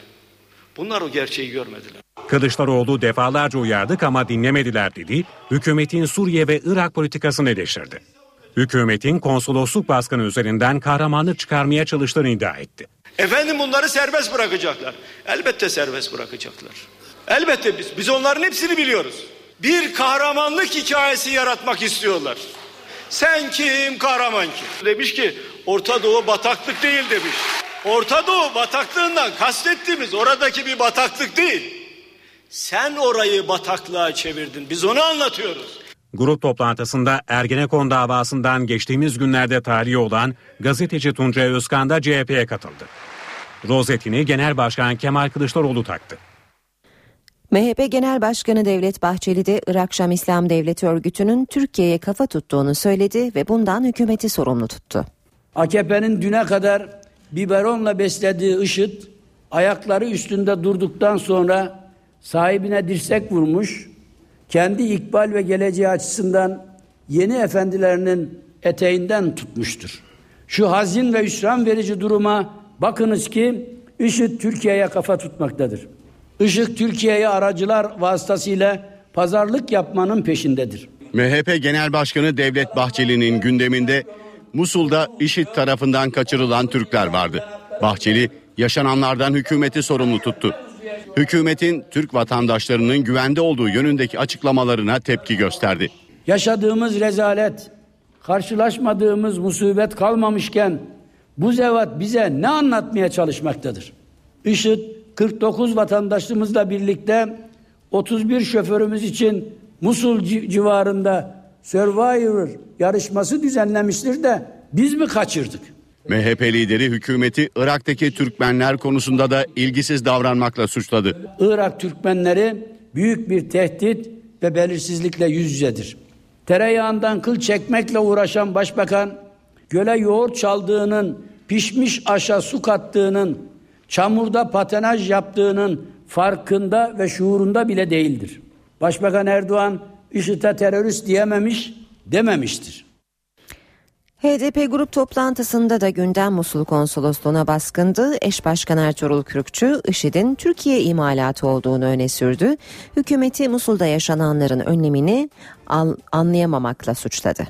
Bunlar o gerçeği görmediler. Kılıçdaroğlu defalarca uyardık ama dinlemediler dedi. Hükümetin Suriye ve Irak politikasını eleştirdi. Hükümetin konsolosluk baskını üzerinden kahramanlık çıkarmaya çalıştığını iddia etti. Efendim bunları serbest bırakacaklar. Elbette serbest bırakacaklar. Elbette biz, biz onların hepsini biliyoruz. Bir kahramanlık hikayesi yaratmak istiyorlar. Sen kim, kahraman kim? Demiş ki Orta Doğu bataklık değil demiş. Orta Doğu bataklığından kastettiğimiz oradaki bir bataklık değil. Sen orayı bataklığa çevirdin. Biz onu anlatıyoruz. Grup toplantısında Ergenekon davasından geçtiğimiz günlerde tarihi olan gazeteci Tuncay Özkan da CHP'ye katıldı. Rozetini Genel Başkan Kemal Kılıçdaroğlu taktı. MHP Genel Başkanı Devlet Bahçeli de Irak Şam İslam Devleti örgütünün Türkiye'ye kafa tuttuğunu söyledi ve bundan hükümeti sorumlu tuttu. AKP'nin düne kadar biberonla beslediği IŞİD ayakları üstünde durduktan sonra sahibine dirsek vurmuş, kendi ikbal ve geleceği açısından yeni efendilerinin eteğinden tutmuştur. Şu hazin ve hüsran verici duruma bakınız ki IŞİD Türkiye'ye kafa tutmaktadır. IŞİD Türkiye'ye aracılar vasıtasıyla pazarlık yapmanın peşindedir. MHP Genel Başkanı Devlet Bahçeli'nin gündeminde Musul'da IŞİD tarafından kaçırılan Türkler vardı. Bahçeli yaşananlardan hükümeti sorumlu tuttu. Hükümetin Türk vatandaşlarının güvende olduğu yönündeki açıklamalarına tepki gösterdi. Yaşadığımız rezalet, karşılaşmadığımız musibet kalmamışken bu zevat bize ne anlatmaya çalışmaktadır? IŞİD 49 vatandaşımızla birlikte 31 şoförümüz için Musul civarında Survivor yarışması düzenlemiştir de biz mi kaçırdık? MHP lideri hükümeti Irak'taki Türkmenler konusunda da ilgisiz davranmakla suçladı. Irak Türkmenleri büyük bir tehdit ve belirsizlikle yüz yüzedir. Tereyağından kıl çekmekle uğraşan başbakan göle yoğurt çaldığının, pişmiş aşa su kattığının, çamurda patenaj yaptığının farkında ve şuurunda bile değildir. Başbakan Erdoğan IŞİD'e terörist diyememiş, dememiştir. HDP grup toplantısında da gündem Musul konsolosluğuna baskındı. Eş Başkan Ertuğrul Kürkçü, IŞİD'in Türkiye imalatı olduğunu öne sürdü. Hükümeti Musul'da yaşananların önlemini anlayamamakla suçladı.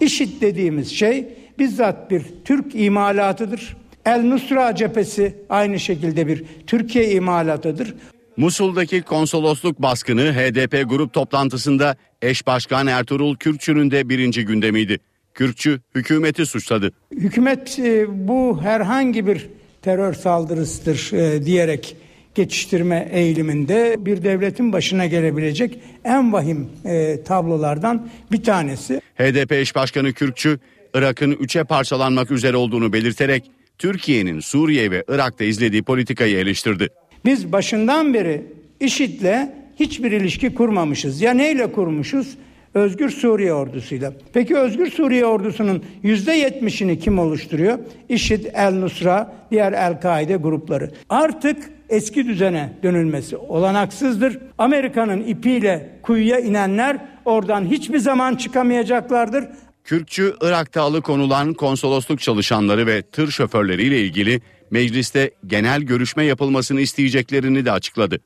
IŞİD dediğimiz şey bizzat bir Türk imalatıdır. El Nusra cephesi aynı şekilde bir Türkiye imalatıdır. Musul'daki konsolosluk baskını HDP grup toplantısında eş başkan Ertuğrul Kürkçü'nün de birinci gündemiydi. Kürkçü hükümeti suçladı. Hükümet e, bu herhangi bir terör saldırısıdır e, diyerek geçiştirme eğiliminde bir devletin başına gelebilecek en vahim e, tablolardan bir tanesi. HDP eş başkanı Kürkçü, Irak'ın üçe parçalanmak üzere olduğunu belirterek Türkiye'nin Suriye ve Irak'ta izlediği politikayı eleştirdi. Biz başından beri IŞİD'le hiçbir ilişki kurmamışız. Ya neyle kurmuşuz? Özgür Suriye ordusuyla. Peki Özgür Suriye ordusunun yüzde yetmişini kim oluşturuyor? IŞİD, El Nusra, diğer El-Kaide grupları. Artık eski düzene dönülmesi olanaksızdır. Amerika'nın ipiyle kuyuya inenler oradan hiçbir zaman çıkamayacaklardır. Kürkçü, Irak'ta alıkonulan konsolosluk çalışanları ve tır şoförleriyle ilgili mecliste genel görüşme yapılmasını isteyeceklerini de açıkladı.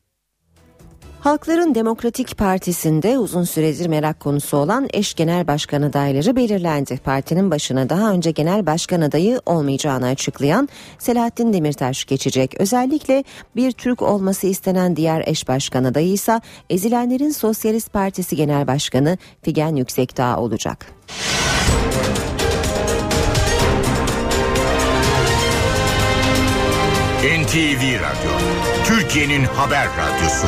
Halkların Demokratik Partisi'nde uzun süredir merak konusu olan eş genel başkan adayları belirlendi. Partinin başına daha önce genel başkan adayı olmayacağını açıklayan Selahattin Demirtaş geçecek. Özellikle bir Türk olması istenen diğer eş başkan adayı ise ezilenlerin Sosyalist Partisi Genel Başkanı Figen Yüksekdağ olacak. NTV Radyo, Türkiye'nin haber radyosu.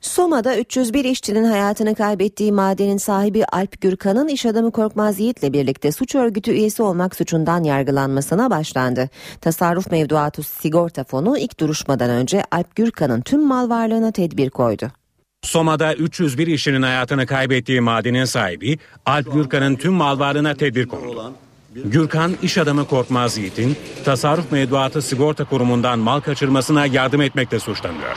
Soma'da 301 işçinin hayatını kaybettiği madenin sahibi Alp Gürkan'ın iş adamı Korkmaz Yiğit'le birlikte suç örgütü üyesi olmak suçundan yargılanmasına başlandı. Tasarruf Mevduatı Sigorta Fonu ilk duruşmadan önce Alp Gürkan'ın tüm mal varlığına tedbir koydu. Soma'da 301 işçinin hayatını kaybettiği madenin sahibi Alp Gürkan'ın tüm mal varlığına tedbir konuldu. Gürkan iş adamı Korkmaz Yiğit'in tasarruf mevduatı sigorta kurumundan mal kaçırmasına yardım etmekle suçlanıyor.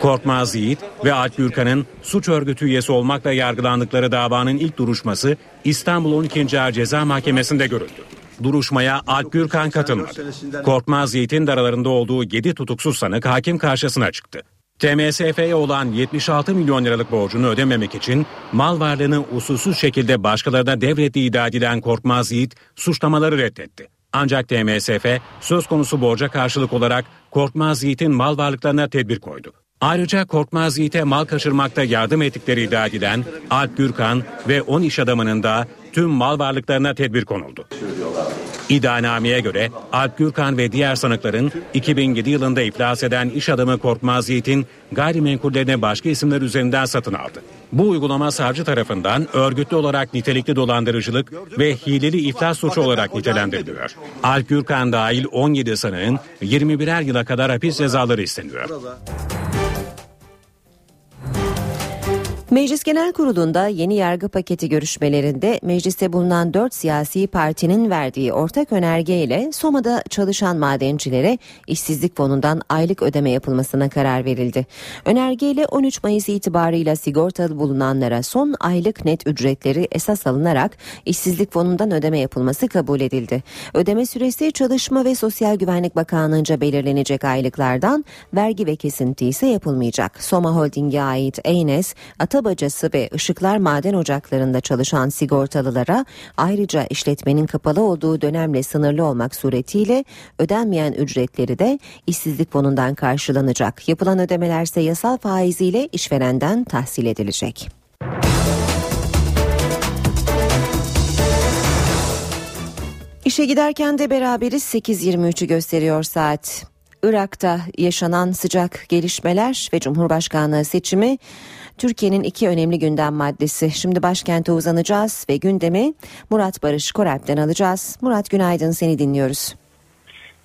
Korkmaz Yiğit ve Alp Gürkan'ın suç örgütü üyesi olmakla yargılandıkları davanın ilk duruşması İstanbul 12. Ağır Ceza Mahkemesi'nde görüldü. Duruşmaya Alp Gürkan katılmadı. Korkmaz Yiğit'in de aralarında olduğu 7 tutuksuz sanık hakim karşısına çıktı. TMSF'ye olan 76 milyon liralık borcunu ödememek için mal varlığını usulsüz şekilde başkalarına devrettiği iddia edilen Korkmaz Yiğit suçlamaları reddetti. Ancak TMSF söz konusu borca karşılık olarak Korkmaz Yiğit'in mal varlıklarına tedbir koydu. Ayrıca Korkmaz Yiğit'e mal kaçırmakta yardım ettikleri iddia edilen Alp Gürkan ve 10 iş adamının da tüm mal varlıklarına tedbir konuldu. İddianameye göre Alp Gürkan ve diğer sanıkların 2007 yılında iflas eden iş adamı Korkmaz Yiğit'in gayrimenkullerini başka isimler üzerinden satın aldı. Bu uygulama savcı tarafından örgütlü olarak nitelikli dolandırıcılık ve hileli iflas suçu olarak nitelendiriliyor. Alp Gürkan dahil 17 sanığın 21'er yıla kadar hapis cezaları isteniyor. Meclis Genel Kurulu'nda yeni yargı paketi görüşmelerinde mecliste bulunan 4 siyasi partinin verdiği ortak önergeyle Soma'da çalışan madencilere işsizlik fonundan aylık ödeme yapılmasına karar verildi. Önergeyle 13 Mayıs itibarıyla sigortalı bulunanlara son aylık net ücretleri esas alınarak işsizlik fonundan ödeme yapılması kabul edildi. Ödeme süresi Çalışma ve Sosyal Güvenlik Bakanlığı'nca belirlenecek aylıklardan vergi ve kesinti ise yapılmayacak. Soma Holding'e ait Eynes, Ata bacası ve ışıklar maden ocaklarında çalışan sigortalılara ayrıca işletmenin kapalı olduğu dönemle sınırlı olmak suretiyle ödenmeyen ücretleri de işsizlik fonundan karşılanacak. Yapılan ödemelerse yasal faiziyle işverenden tahsil edilecek. İşe giderken de beraberiz 8.23'ü gösteriyor saat. Irak'ta yaşanan sıcak gelişmeler ve Cumhurbaşkanlığı seçimi Türkiye'nin iki önemli gündem maddesi. Şimdi başkente uzanacağız ve gündemi Murat Barış Koralp'ten alacağız. Murat günaydın seni dinliyoruz.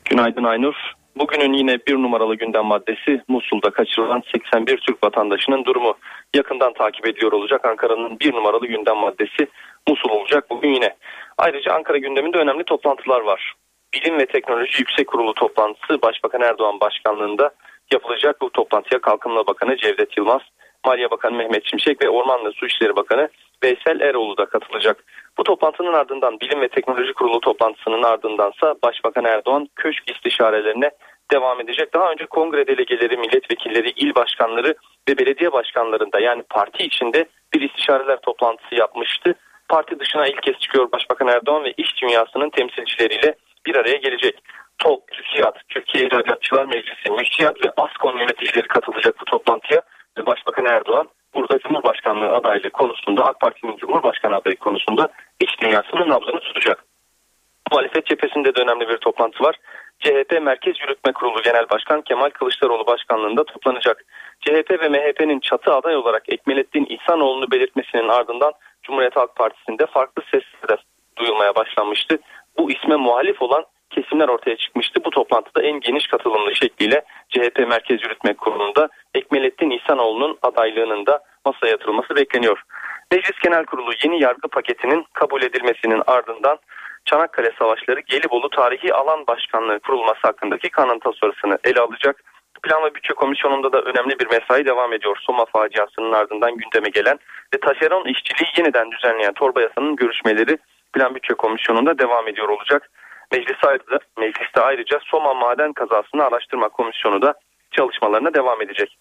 Günaydın Aynur. Bugünün yine bir numaralı gündem maddesi Musul'da kaçırılan 81 Türk vatandaşının durumu. Yakından takip ediyor olacak Ankara'nın bir numaralı gündem maddesi Musul olacak bugün yine. Ayrıca Ankara gündeminde önemli toplantılar var. Bilim ve Teknoloji Yüksek Kurulu toplantısı Başbakan Erdoğan başkanlığında yapılacak. Bu toplantıya Kalkınma Bakanı Cevdet Yılmaz, Maliye Bakanı Mehmet Şimşek ve Orman ve Su İşleri Bakanı Veysel Eroğlu da katılacak. Bu toplantının ardından Bilim ve Teknoloji Kurulu toplantısının ardındansa Başbakan Erdoğan köşk istişarelerine devam edecek. Daha önce kongre delegeleri, milletvekilleri, il başkanları ve belediye başkanlarında yani parti içinde bir istişareler toplantısı yapmıştı. Parti dışına ilk kez çıkıyor Başbakan Erdoğan ve iş dünyasının temsilcileriyle bir araya gelecek. TOP, TÜSİAD, Türkiye İhracatçılar Meclisi, Müştiyat ve ASKON yöneticileri katılacak bu toplantıya. Başbakan Erdoğan burada Cumhurbaşkanlığı adaylığı konusunda AK Parti'nin Cumhurbaşkanı adayı konusunda iç dünyasının nabzını tutacak. Muhalefet cephesinde de önemli bir toplantı var. CHP Merkez Yürütme Kurulu Genel Başkan Kemal Kılıçdaroğlu başkanlığında toplanacak. CHP ve MHP'nin çatı aday olarak Ekmelettin İhsanoğlu'nu belirtmesinin ardından Cumhuriyet Halk Partisi'nde farklı sesler duyulmaya başlanmıştı. Bu isme muhalif olan kesimler ortaya çıkmıştı. Bu toplantıda en geniş katılımlı şekliyle CHP Merkez Yürütme Kurulu'nda Ekmelettin İhsanoğlu'nun adaylığının da masaya yatırılması bekleniyor. Meclis Genel Kurulu yeni yargı paketinin kabul edilmesinin ardından Çanakkale Savaşları Gelibolu Tarihi Alan Başkanlığı kurulması hakkındaki kanun tasarısını ele alacak. Plan ve Bütçe Komisyonu'nda da önemli bir mesai devam ediyor. Soma faciasının ardından gündeme gelen ve taşeron işçiliği yeniden düzenleyen torba yasanın görüşmeleri Plan Bütçe Komisyonu'nda devam ediyor olacak. Meclis ayrıca, mecliste ayrıca Soma Maden Kazasını Araştırma Komisyonu da çalışmalarına devam edecek.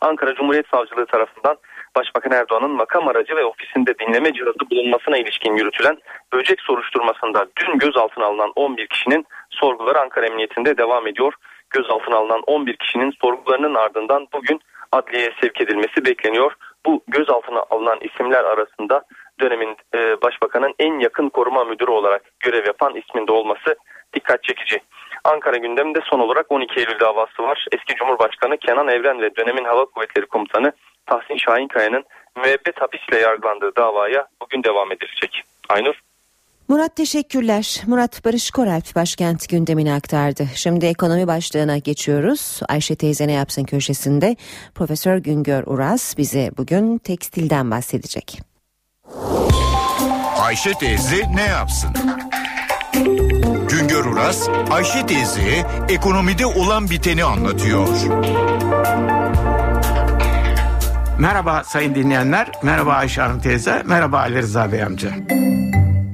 Ankara Cumhuriyet Savcılığı tarafından Başbakan Erdoğan'ın makam aracı ve ofisinde dinleme cihazı bulunmasına ilişkin yürütülen böcek soruşturmasında dün gözaltına alınan 11 kişinin sorguları Ankara Emniyetinde devam ediyor. Gözaltına alınan 11 kişinin sorgularının ardından bugün adliyeye sevk edilmesi bekleniyor. Bu gözaltına alınan isimler arasında dönemin e, başbakanın en yakın koruma müdürü olarak görev yapan isminde olması dikkat çekici. Ankara gündeminde son olarak 12 Eylül davası var. Eski Cumhurbaşkanı Kenan Evren ve dönemin Hava Kuvvetleri Komutanı Tahsin Şahinkaya'nın müebbet hapisle yargılandığı davaya bugün devam edilecek. Aynur. Murat teşekkürler. Murat Barış Koralp başkent gündemini aktardı. Şimdi ekonomi başlığına geçiyoruz. Ayşe teyze ne yapsın köşesinde Profesör Güngör Uras bize bugün tekstilden bahsedecek. Ayşe teyze ne yapsın? Güngör Uras, Ayşe teyze ekonomide olan biteni anlatıyor. Merhaba sayın dinleyenler, merhaba Ayşe Hanım teyze, merhaba Ali Rıza Bey amca.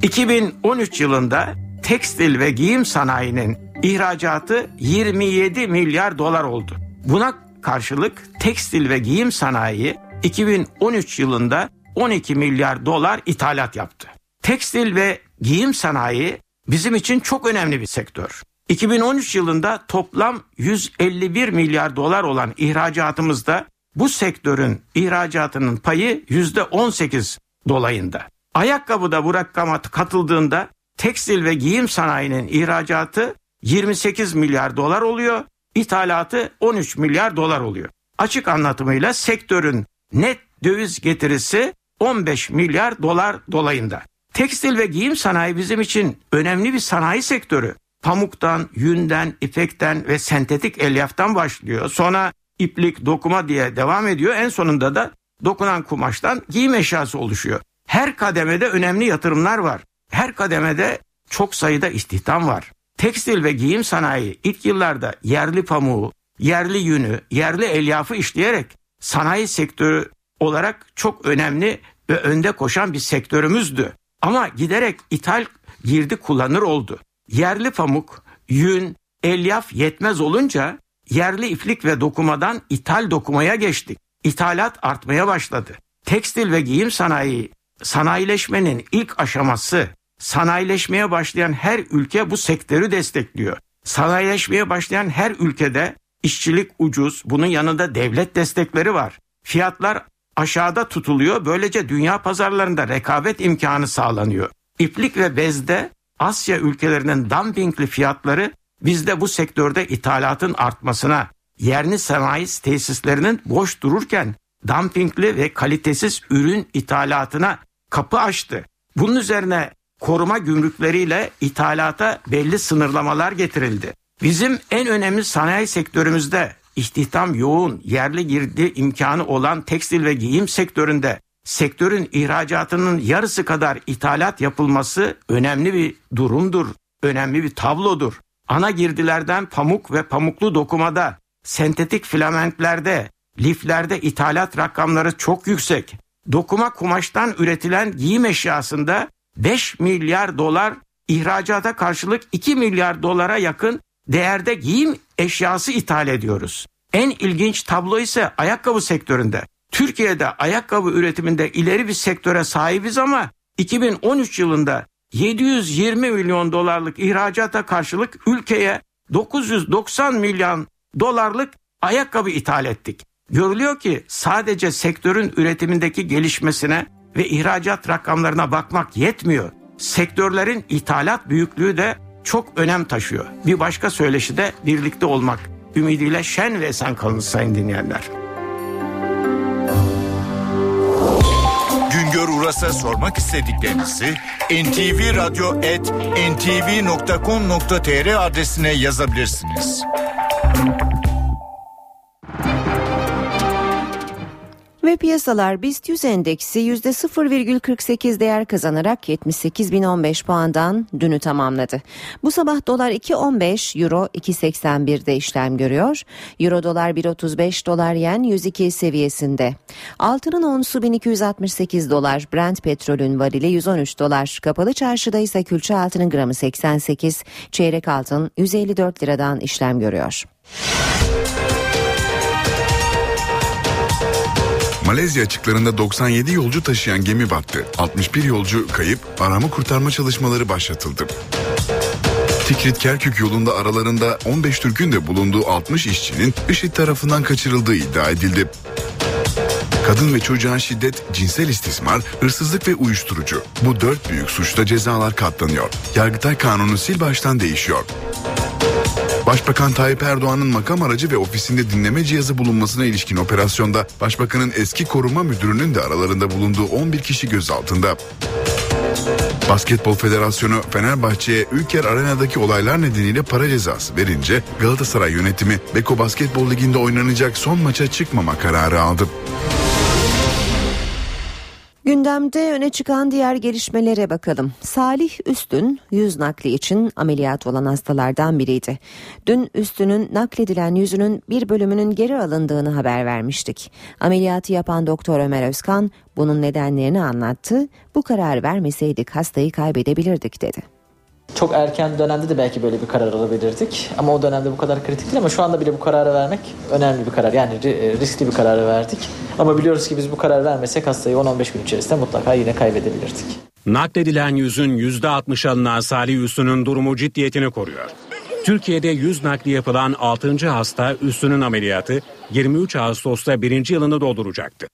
2013 yılında tekstil ve giyim sanayinin ihracatı 27 milyar dolar oldu. Buna karşılık tekstil ve giyim sanayi 2013 yılında 12 milyar dolar ithalat yaptı. Tekstil ve giyim sanayi bizim için çok önemli bir sektör. 2013 yılında toplam 151 milyar dolar olan ihracatımızda bu sektörün ihracatının payı %18 dolayında. Ayakkabıda bu rakama katıldığında tekstil ve giyim sanayinin ihracatı 28 milyar dolar oluyor, ithalatı 13 milyar dolar oluyor. Açık anlatımıyla sektörün net döviz getirisi 15 milyar dolar dolayında. Tekstil ve giyim sanayi bizim için önemli bir sanayi sektörü. Pamuktan, yünden, ipekten ve sentetik elyaftan başlıyor. Sonra iplik, dokuma diye devam ediyor. En sonunda da dokunan kumaştan giyim eşyası oluşuyor. Her kademede önemli yatırımlar var. Her kademede çok sayıda istihdam var. Tekstil ve giyim sanayi ilk yıllarda yerli pamuğu, yerli yünü, yerli elyafı işleyerek sanayi sektörü olarak çok önemli ve önde koşan bir sektörümüzdü. Ama giderek ithal girdi kullanır oldu. Yerli pamuk, yün, elyaf yetmez olunca yerli iplik ve dokumadan ithal dokumaya geçtik. İthalat artmaya başladı. Tekstil ve giyim sanayi sanayileşmenin ilk aşaması. Sanayileşmeye başlayan her ülke bu sektörü destekliyor. Sanayileşmeye başlayan her ülkede işçilik ucuz, bunun yanında devlet destekleri var. Fiyatlar aşağıda tutuluyor. Böylece dünya pazarlarında rekabet imkanı sağlanıyor. İplik ve bezde Asya ülkelerinin dumpingli fiyatları bizde bu sektörde ithalatın artmasına, yerli sanayi tesislerinin boş dururken dumpingli ve kalitesiz ürün ithalatına kapı açtı. Bunun üzerine koruma gümrükleriyle ithalata belli sınırlamalar getirildi. Bizim en önemli sanayi sektörümüzde istihdam yoğun, yerli girdi imkanı olan tekstil ve giyim sektöründe sektörün ihracatının yarısı kadar ithalat yapılması önemli bir durumdur, önemli bir tablodur. Ana girdilerden pamuk ve pamuklu dokumada, sentetik filamentlerde, liflerde ithalat rakamları çok yüksek. Dokuma kumaştan üretilen giyim eşyasında 5 milyar dolar ihracata karşılık 2 milyar dolara yakın değerde giyim eşyası ithal ediyoruz. En ilginç tablo ise ayakkabı sektöründe. Türkiye'de ayakkabı üretiminde ileri bir sektöre sahibiz ama 2013 yılında 720 milyon dolarlık ihracata karşılık ülkeye 990 milyon dolarlık ayakkabı ithal ettik. Görülüyor ki sadece sektörün üretimindeki gelişmesine ve ihracat rakamlarına bakmak yetmiyor. Sektörlerin ithalat büyüklüğü de çok önem taşıyor. Bir başka söyleşi de birlikte olmak ümidiyle şen ve esen kalın sayın dinleyenler. Güngör Uras'a sormak istediklerinizi ntvradio.ntv.com.tr adresine yazabilirsiniz. Ve piyasalar BIST 100 endeksi %0,48 değer kazanarak 78.015 puandan dünü tamamladı. Bu sabah dolar 2.15, euro 2.81'de işlem görüyor. Euro dolar 1.35 dolar yen 102 seviyesinde. Altının onsu 1268 dolar, Brent petrolün varili 113 dolar. Kapalı çarşıda ise külçe altının gramı 88, çeyrek altın 154 liradan işlem görüyor. Malezya açıklarında 97 yolcu taşıyan gemi battı. 61 yolcu kayıp, arama kurtarma çalışmaları başlatıldı. Tikrit Kerkük yolunda aralarında 15 Türk'ün de bulunduğu 60 işçinin IŞİD tarafından kaçırıldığı iddia edildi. Kadın ve çocuğa şiddet, cinsel istismar, hırsızlık ve uyuşturucu. Bu dört büyük suçta cezalar katlanıyor. Yargıtay kanunu sil baştan değişiyor. Başbakan Tayyip Erdoğan'ın makam aracı ve ofisinde dinleme cihazı bulunmasına ilişkin operasyonda Başbakanın eski koruma müdürünün de aralarında bulunduğu 11 kişi gözaltında. Basketbol Federasyonu Fenerbahçe'ye Ülker Arena'daki olaylar nedeniyle para cezası verince Galatasaray yönetimi Beko Basketbol Ligi'nde oynanacak son maça çıkmama kararı aldı. Gündemde öne çıkan diğer gelişmelere bakalım. Salih Üstün yüz nakli için ameliyat olan hastalardan biriydi. Dün Üstün'ün nakledilen yüzünün bir bölümünün geri alındığını haber vermiştik. Ameliyatı yapan Doktor Ömer Özkan bunun nedenlerini anlattı. Bu karar vermeseydik hastayı kaybedebilirdik dedi. Çok erken dönemde de belki böyle bir karar alabilirdik. Ama o dönemde bu kadar kritik değil ama şu anda bile bu kararı vermek önemli bir karar. Yani riskli bir kararı verdik. Ama biliyoruz ki biz bu karar vermesek hastayı 10-15 gün içerisinde mutlaka yine kaybedebilirdik. Nakledilen yüzün %60 alınan Salih Üstü'nün durumu ciddiyetini koruyor. Türkiye'de yüz nakli yapılan 6. hasta Üstü'nün ameliyatı 23 Ağustos'ta birinci yılını dolduracaktı.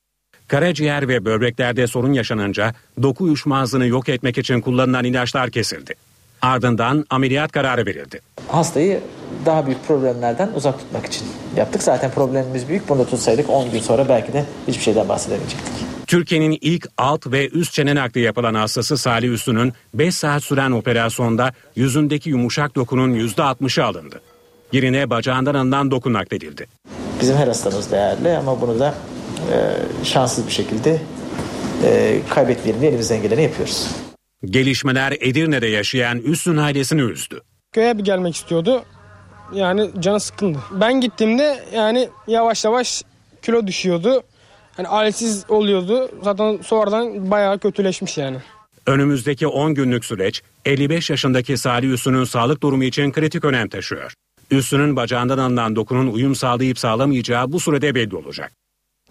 Karaciğer ve böbreklerde sorun yaşanınca doku uyuşmazlığını yok etmek için kullanılan ilaçlar kesildi. Ardından ameliyat kararı verildi. Hastayı daha büyük problemlerden uzak tutmak için yaptık. Zaten problemimiz büyük. Bunu da tutsaydık 10 gün sonra belki de hiçbir şeyden bahsedemeyecektik. Türkiye'nin ilk alt ve üst çene nakli yapılan hastası Salih Üstü'nün 5 saat süren operasyonda yüzündeki yumuşak dokunun %60'ı alındı. Yerine bacağından alınan doku nakledildi. Bizim her hastamız değerli ama bunu da e, şanssız bir şekilde e, kaybetmeyelim diye elimizden geleni yapıyoruz. Gelişmeler Edirne'de yaşayan Üstün ailesini üzdü. Köye bir gelmek istiyordu. Yani canı sıkkındı. Ben gittiğimde yani yavaş yavaş kilo düşüyordu. Hani ailesiz oluyordu. Zaten sonradan bayağı kötüleşmiş yani. Önümüzdeki 10 günlük süreç 55 yaşındaki Salih Üstün'ün sağlık durumu için kritik önem taşıyor. Üstünün bacağından alınan dokunun uyum sağlayıp sağlamayacağı bu sürede belli olacak.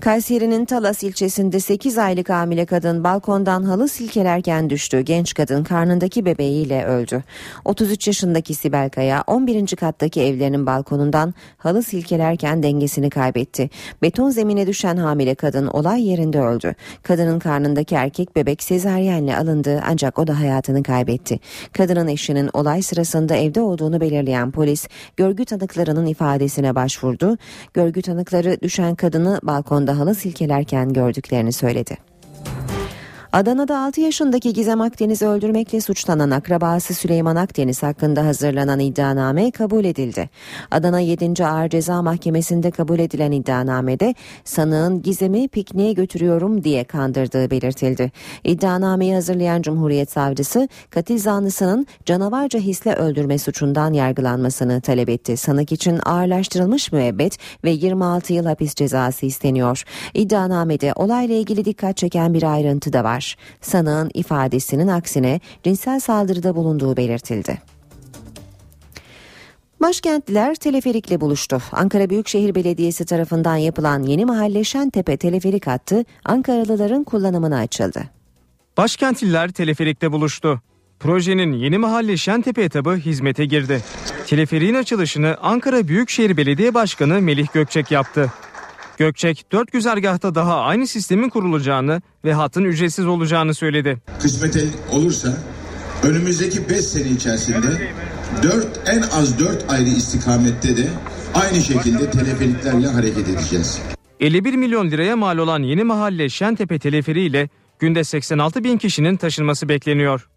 Kayseri'nin Talas ilçesinde 8 aylık hamile kadın balkondan halı silkelerken düştü. Genç kadın karnındaki bebeğiyle öldü. 33 yaşındaki Sibel Kaya 11. kattaki evlerinin balkonundan halı silkelerken dengesini kaybetti. Beton zemine düşen hamile kadın olay yerinde öldü. Kadının karnındaki erkek bebek sezaryenle alındı ancak o da hayatını kaybetti. Kadının eşinin olay sırasında evde olduğunu belirleyen polis görgü tanıklarının ifadesine başvurdu. Görgü tanıkları düşen kadını balkonda balkonda halı silkelerken gördüklerini söyledi. Adana'da 6 yaşındaki Gizem Akdeniz'i öldürmekle suçlanan akrabası Süleyman Akdeniz hakkında hazırlanan iddianame kabul edildi. Adana 7. Ağır Ceza Mahkemesi'nde kabul edilen iddianamede sanığın Gizem'i pikniğe götürüyorum diye kandırdığı belirtildi. İddianameyi hazırlayan Cumhuriyet Savcısı katil zanlısının canavarca hisle öldürme suçundan yargılanmasını talep etti. Sanık için ağırlaştırılmış müebbet ve 26 yıl hapis cezası isteniyor. İddianamede olayla ilgili dikkat çeken bir ayrıntı da var. Sanığın ifadesinin aksine cinsel saldırıda bulunduğu belirtildi. Başkentliler teleferikle buluştu. Ankara Büyükşehir Belediyesi tarafından yapılan yeni mahalle Şentepe teleferik hattı Ankaralıların kullanımına açıldı. Başkentliler teleferikte buluştu. Projenin yeni mahalle Şentepe etabı hizmete girdi. Teleferiğin açılışını Ankara Büyükşehir Belediye Başkanı Melih Gökçek yaptı. Gökçek 4 güzergahta daha aynı sistemin kurulacağını ve hattın ücretsiz olacağını söyledi. Kısmet olursa önümüzdeki 5 sene içerisinde 4 en az 4 ayrı istikamette de aynı şekilde teleferiklerle hareket edeceğiz. 51 milyon liraya mal olan yeni mahalle Şentepe teleferiğiyle günde 86 bin kişinin taşınması bekleniyor.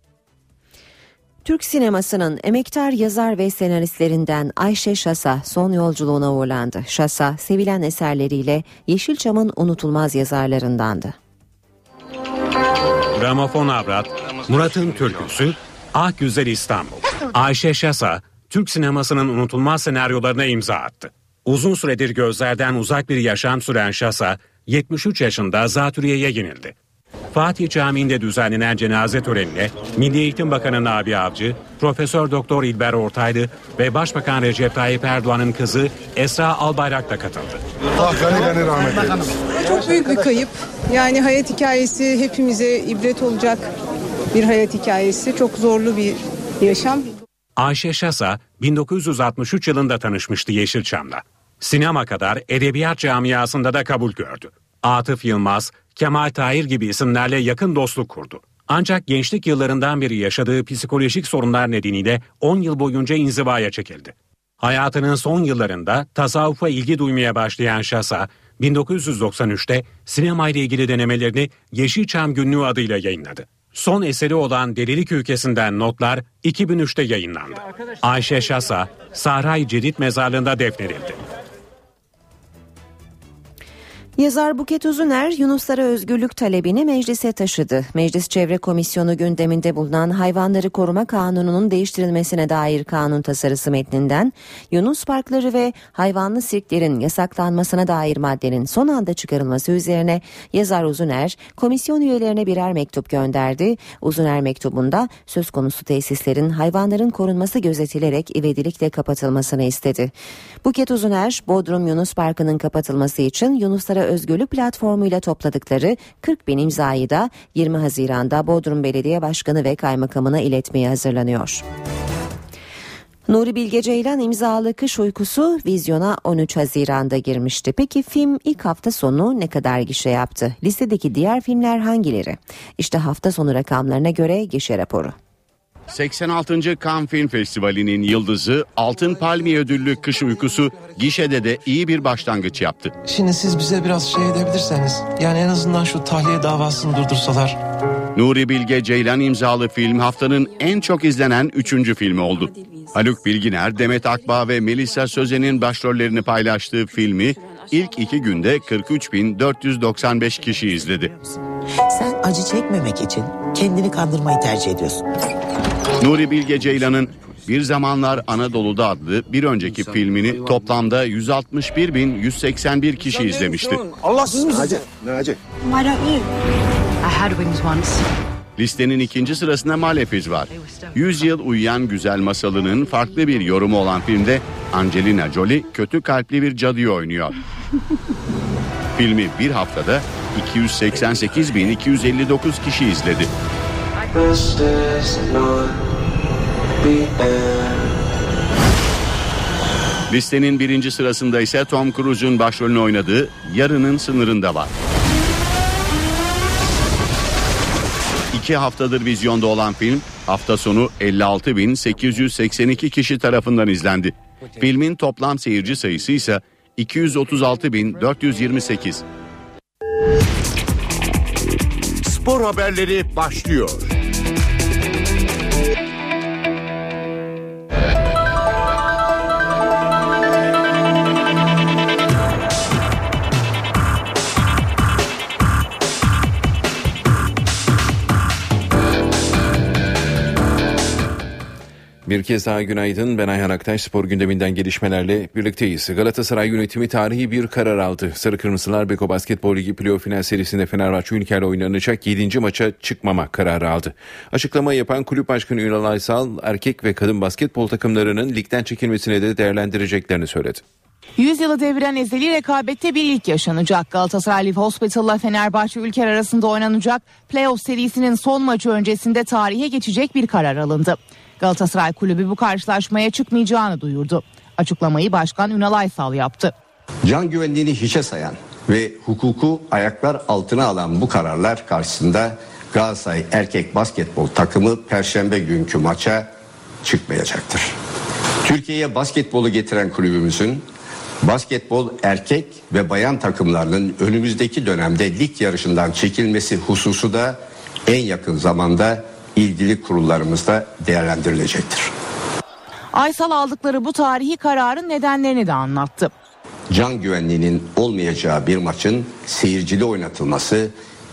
Türk sinemasının emektar yazar ve senaristlerinden Ayşe Şasa son yolculuğuna uğurlandı. Şasa sevilen eserleriyle Yeşilçam'ın unutulmaz yazarlarındandı. Gramofon Avrat, Murat'ın Türküsü, Ah Güzel İstanbul. Ayşe Şasa, Türk sinemasının unutulmaz senaryolarına imza attı. Uzun süredir gözlerden uzak bir yaşam süren Şasa, 73 yaşında zatürreye yenildi. Fatih Camii'nde düzenlenen cenaze törenine Milli Eğitim Bakanı Nabi Avcı, Profesör Doktor İlber Ortaylı ve Başbakan Recep Tayyip Erdoğan'ın kızı Esra Albayrak da katıldı. Çok büyük bir kayıp. Yani hayat hikayesi hepimize ibret olacak bir hayat hikayesi. Çok zorlu bir yaşam. Ayşe Şasa 1963 yılında tanışmıştı Yeşilçam'la. Sinema kadar edebiyat camiasında da kabul gördü. Atıf Yılmaz, Kemal Tahir gibi isimlerle yakın dostluk kurdu. Ancak gençlik yıllarından beri yaşadığı psikolojik sorunlar nedeniyle 10 yıl boyunca inzivaya çekildi. Hayatının son yıllarında tasavvufa ilgi duymaya başlayan Şasa, 1993'te sinema ile ilgili denemelerini Yeşilçam Günlüğü adıyla yayınladı. Son eseri olan Delilik Ülkesi'nden notlar 2003'te yayınlandı. Ayşe Şasa, Saray Cedid Mezarlığı'nda defnedildi. Yazar Buket Uzuner Yunuslara özgürlük talebini meclise taşıdı. Meclis Çevre Komisyonu gündeminde bulunan Hayvanları Koruma Kanunu'nun değiştirilmesine dair kanun tasarısı metninden Yunus parkları ve hayvanlı sirklerin yasaklanmasına dair maddenin son anda çıkarılması üzerine yazar Uzuner komisyon üyelerine birer mektup gönderdi. Uzuner mektubunda söz konusu tesislerin hayvanların korunması gözetilerek ivedilikle kapatılmasını istedi. Buket Uzuner Bodrum Yunus Parkı'nın kapatılması için Yunuslara Özgürlük platformuyla topladıkları 40 bin imzayı da 20 Haziran'da Bodrum Belediye Başkanı ve Kaymakamına iletmeye hazırlanıyor. Nuri Bilge Ceylan imzalı Kış Uykusu vizyona 13 Haziran'da girmişti. Peki film ilk hafta sonu ne kadar gişe yaptı? Listedeki diğer filmler hangileri? İşte hafta sonu rakamlarına göre gişe raporu. 86. Cannes Film Festivali'nin yıldızı Altın Palmiye ödüllü Kış Uykusu gişede de iyi bir başlangıç yaptı. Şimdi siz bize biraz şey edebilirseniz yani en azından şu tahliye davasını durdursalar. Nuri Bilge Ceylan imzalı film haftanın en çok izlenen üçüncü filmi oldu. Haluk Bilginer, Demet Akbağ ve Melisa Sözen'in başrollerini paylaştığı filmi ilk iki günde 43.495 kişi izledi. Sen acı çekmemek için kendini kandırmayı tercih ediyorsun. Nuri Bilge Ceylan'ın Bir Zamanlar Anadolu'da adlı bir önceki filmini toplamda 161.181 kişi izlemişti. Allahsız mısın? Ne acı? Why don't you? I had wings once. Listenin ikinci sırasında Malefiz var. 100 yıl uyuyan güzel masalının farklı bir yorumu olan filmde Angelina Jolie kötü kalpli bir cadıyı oynuyor. Filmi bir haftada 288.259 kişi izledi. Listenin birinci sırasında ise Tom Cruise'un başrolünü oynadığı Yarının Sınırında var. İki haftadır vizyonda olan film hafta sonu 56.882 kişi tarafından izlendi. Filmin toplam seyirci sayısı ise 236.428. Spor haberleri başlıyor. Bir kez daha günaydın. Ben Ayhan Aktaş. Spor gündeminden gelişmelerle birlikteyiz. Galatasaray yönetimi tarihi bir karar aldı. Sarı Kırmızılar Beko Basketbol Ligi playoff final serisinde Fenerbahçe Ülker'le oynanacak 7. maça çıkmama kararı aldı. Açıklama yapan kulüp başkanı Ünal Aysal erkek ve kadın basketbol takımlarının ligden çekilmesine de değerlendireceklerini söyledi. Yüzyılı deviren ezeli rekabette bir ilk yaşanacak. Galatasaray Live Hospital'la Fenerbahçe Ülker arasında oynanacak playoff serisinin son maçı öncesinde tarihe geçecek bir karar alındı. Galatasaray Kulübü bu karşılaşmaya çıkmayacağını duyurdu. Açıklamayı Başkan Ünal Aysal yaptı. Can güvenliğini hiçe sayan ve hukuku ayaklar altına alan bu kararlar karşısında Galatasaray erkek basketbol takımı perşembe günkü maça çıkmayacaktır. Türkiye'ye basketbolu getiren kulübümüzün basketbol erkek ve bayan takımlarının önümüzdeki dönemde lig yarışından çekilmesi hususu da en yakın zamanda ilgili kurullarımızda değerlendirilecektir. Aysal aldıkları bu tarihi kararın nedenlerini de anlattı. Can güvenliğinin olmayacağı bir maçın seyircili oynatılması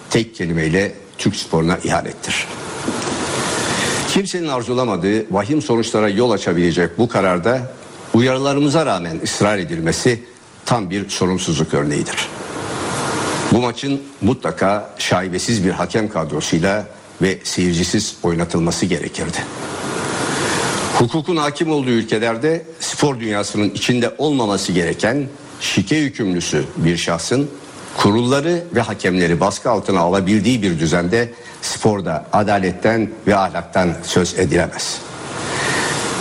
tek kelimeyle Türk sporuna ihanettir. Kimsenin arzulamadığı vahim sonuçlara yol açabilecek bu kararda uyarılarımıza rağmen ısrar edilmesi tam bir sorumsuzluk örneğidir. Bu maçın mutlaka şaibesiz bir hakem kadrosuyla ve seyircisiz oynatılması gerekirdi. Hukukun hakim olduğu ülkelerde spor dünyasının içinde olmaması gereken şike hükümlüsü bir şahsın kurulları ve hakemleri baskı altına alabildiği bir düzende sporda adaletten ve ahlaktan söz edilemez.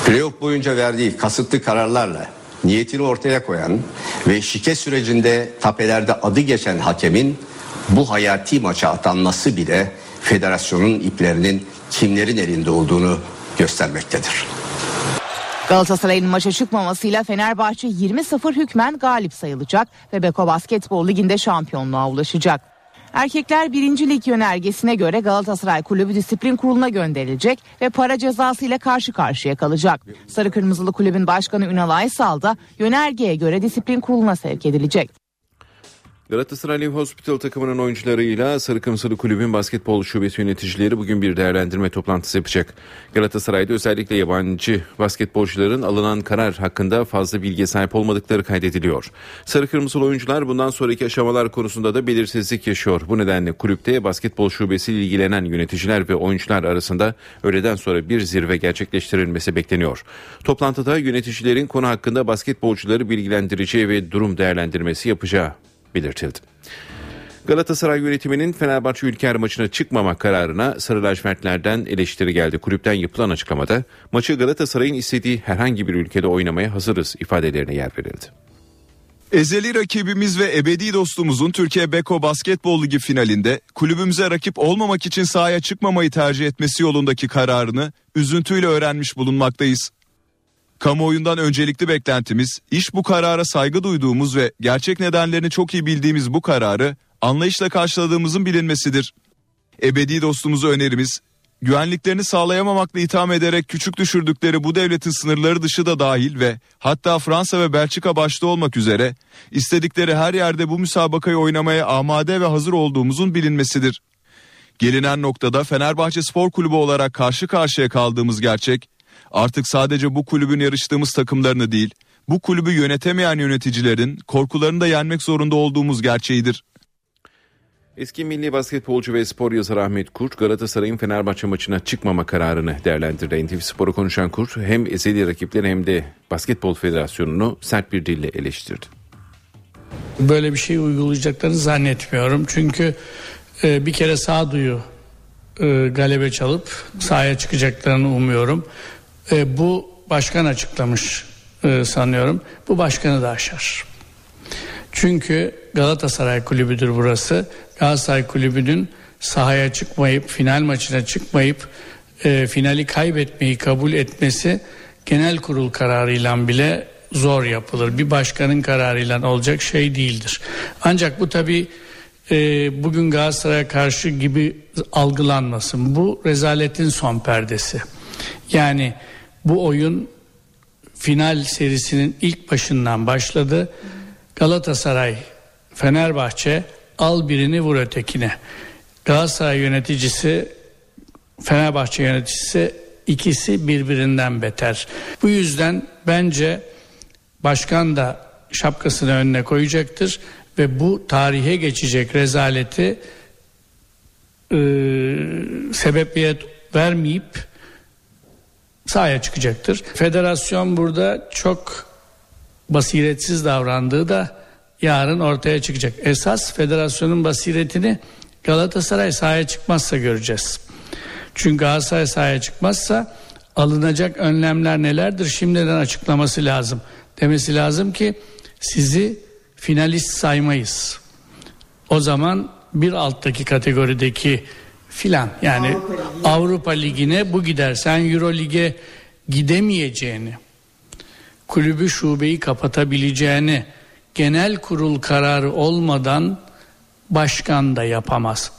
Playoff boyunca verdiği kasıtlı kararlarla niyetini ortaya koyan ve şike sürecinde tapelerde adı geçen hakemin bu hayati maça atanması bile federasyonun iplerinin kimlerin elinde olduğunu göstermektedir. Galatasaray'ın maça çıkmamasıyla Fenerbahçe 20-0 hükmen galip sayılacak ve Beko Basketbol Ligi'nde şampiyonluğa ulaşacak. Erkekler 1. Lig yönergesine göre Galatasaray Kulübü Disiplin Kurulu'na gönderilecek ve para cezası ile karşı karşıya kalacak. Sarı Kırmızılı Kulübün Başkanı Ünal Aysal da yönergeye göre Disiplin Kurulu'na sevk edilecek. Galatasaray Hospital takımının oyuncularıyla Sarı Kırmızılı Kulübün basketbol şubesi yöneticileri bugün bir değerlendirme toplantısı yapacak. Galatasaray'da özellikle yabancı basketbolcuların alınan karar hakkında fazla bilgiye sahip olmadıkları kaydediliyor. Sarı Kırmızılı oyuncular bundan sonraki aşamalar konusunda da belirsizlik yaşıyor. Bu nedenle kulüpte basketbol şubesiyle ilgilenen yöneticiler ve oyuncular arasında öğleden sonra bir zirve gerçekleştirilmesi bekleniyor. Toplantıda yöneticilerin konu hakkında basketbolcuları bilgilendireceği ve durum değerlendirmesi yapacağı belirtildi. Galatasaray yönetiminin Fenerbahçe Ülker maçına çıkmama kararına Sarı lacivertlerden eleştiri geldi. Kulüpten yapılan açıklamada maçı Galatasaray'ın istediği herhangi bir ülkede oynamaya hazırız ifadelerine yer verildi. Ezeli rakibimiz ve ebedi dostumuzun Türkiye Beko Basketbol Ligi finalinde kulübümüze rakip olmamak için sahaya çıkmamayı tercih etmesi yolundaki kararını üzüntüyle öğrenmiş bulunmaktayız. Kamuoyundan öncelikli beklentimiz iş bu karara saygı duyduğumuz ve gerçek nedenlerini çok iyi bildiğimiz bu kararı anlayışla karşıladığımızın bilinmesidir. Ebedi dostumuzu önerimiz güvenliklerini sağlayamamakla itham ederek küçük düşürdükleri bu devletin sınırları dışı da dahil ve hatta Fransa ve Belçika başta olmak üzere istedikleri her yerde bu müsabakayı oynamaya amade ve hazır olduğumuzun bilinmesidir. Gelinen noktada Fenerbahçe Spor Kulübü olarak karşı karşıya kaldığımız gerçek artık sadece bu kulübün yarıştığımız takımlarını değil, bu kulübü yönetemeyen yöneticilerin korkularını da yenmek zorunda olduğumuz gerçeğidir. Eski milli basketbolcu ve spor yazarı Ahmet Kurt Galatasaray'ın Fenerbahçe maçına çıkmama kararını değerlendirdi. NTV Spor'a konuşan Kurt hem ezeli rakipleri hem de Basketbol Federasyonu'nu sert bir dille eleştirdi. Böyle bir şey uygulayacaklarını zannetmiyorum. Çünkü e, bir kere sağduyu e, galebe çalıp sahaya çıkacaklarını umuyorum. E, bu başkan açıklamış e, sanıyorum. Bu başkanı da aşar. Çünkü Galatasaray kulübüdür burası. Galatasaray kulübünün sahaya çıkmayıp final maçına çıkmayıp e, finali kaybetmeyi kabul etmesi genel kurul kararıyla bile zor yapılır. Bir başkanın kararıyla olacak şey değildir. Ancak bu tabi e, bugün Galatasaray'a karşı gibi algılanmasın. Bu rezaletin son perdesi. Yani bu oyun final serisinin ilk başından başladı. Galatasaray, Fenerbahçe al birini vur ötekine. Galatasaray yöneticisi, Fenerbahçe yöneticisi ikisi birbirinden beter. Bu yüzden bence başkan da şapkasını önüne koyacaktır ve bu tarihe geçecek rezaleti e, sebebiyet vermeyip sahaya çıkacaktır. Federasyon burada çok basiretsiz davrandığı da yarın ortaya çıkacak. Esas federasyonun basiretini Galatasaray sahaya çıkmazsa göreceğiz. Çünkü Galatasaray sahaya çıkmazsa alınacak önlemler nelerdir şimdiden açıklaması lazım. Demesi lazım ki sizi finalist saymayız. O zaman bir alttaki kategorideki filan yani Avrupa, Avrupa Ligi'ne bu gider. Sen Euro Lig'e gidemeyeceğini, kulübü şubeyi kapatabileceğini genel kurul kararı olmadan başkan da yapamaz.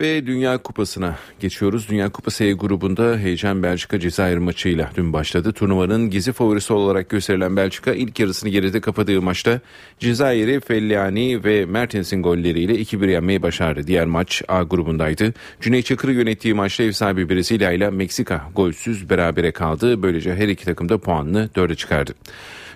Ve Dünya Kupası'na geçiyoruz. Dünya Kupası E grubunda heyecan Belçika Cezayir maçıyla dün başladı. Turnuvanın gizli favorisi olarak gösterilen Belçika ilk yarısını geride kapadığı maçta Cezayir'i Felliani ve Mertens'in golleriyle 2-1 yenmeyi başardı. Diğer maç A grubundaydı. Cüneyt Çakır'ı yönettiği maçta ev sahibi Brezilya ile Meksika golsüz berabere kaldı. Böylece her iki takım da puanını 4'e çıkardı.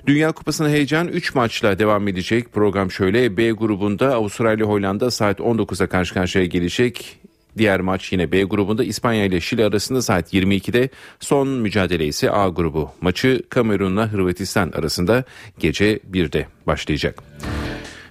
Dünya Kupası'na heyecan 3 maçla devam edecek. Program şöyle B grubunda Avustralya Hollanda saat 19'a karşı karşıya gelecek. Diğer maç yine B grubunda İspanya ile Şili arasında saat 22'de son mücadele ise A grubu. Maçı Kamerun'la Hırvatistan arasında gece 1'de başlayacak.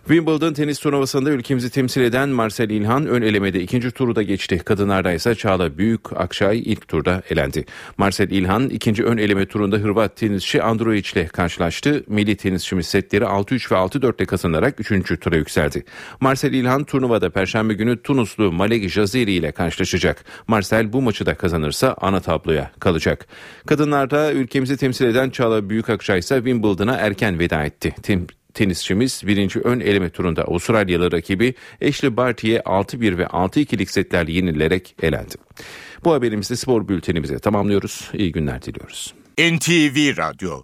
Wimbledon tenis turnuvasında ülkemizi temsil eden Marcel İlhan ön elemede ikinci turu da geçti. Kadınlarda ise Çağla Büyük Akşay ilk turda elendi. Marcel İlhan ikinci ön eleme turunda Hırvat tenisçi Androic ile karşılaştı. Milli tenisçimiz setleri 6-3 ve 6-4 ile kazanarak 3. tura yükseldi. Marcel İlhan turnuvada perşembe günü Tunuslu Malek Jaziri ile karşılaşacak. Marcel bu maçı da kazanırsa ana tabloya kalacak. Kadınlarda ülkemizi temsil eden Çağla Büyük Akşay ise Wimbledon'a erken veda etti. Tem tenisçimiz birinci ön eleme turunda Avustralyalı rakibi Ashley Barty'ye 6-1 ve 6-2'lik setlerle yenilerek elendi. Bu haberimizde spor bültenimizi tamamlıyoruz. İyi günler diliyoruz. NTV Radyo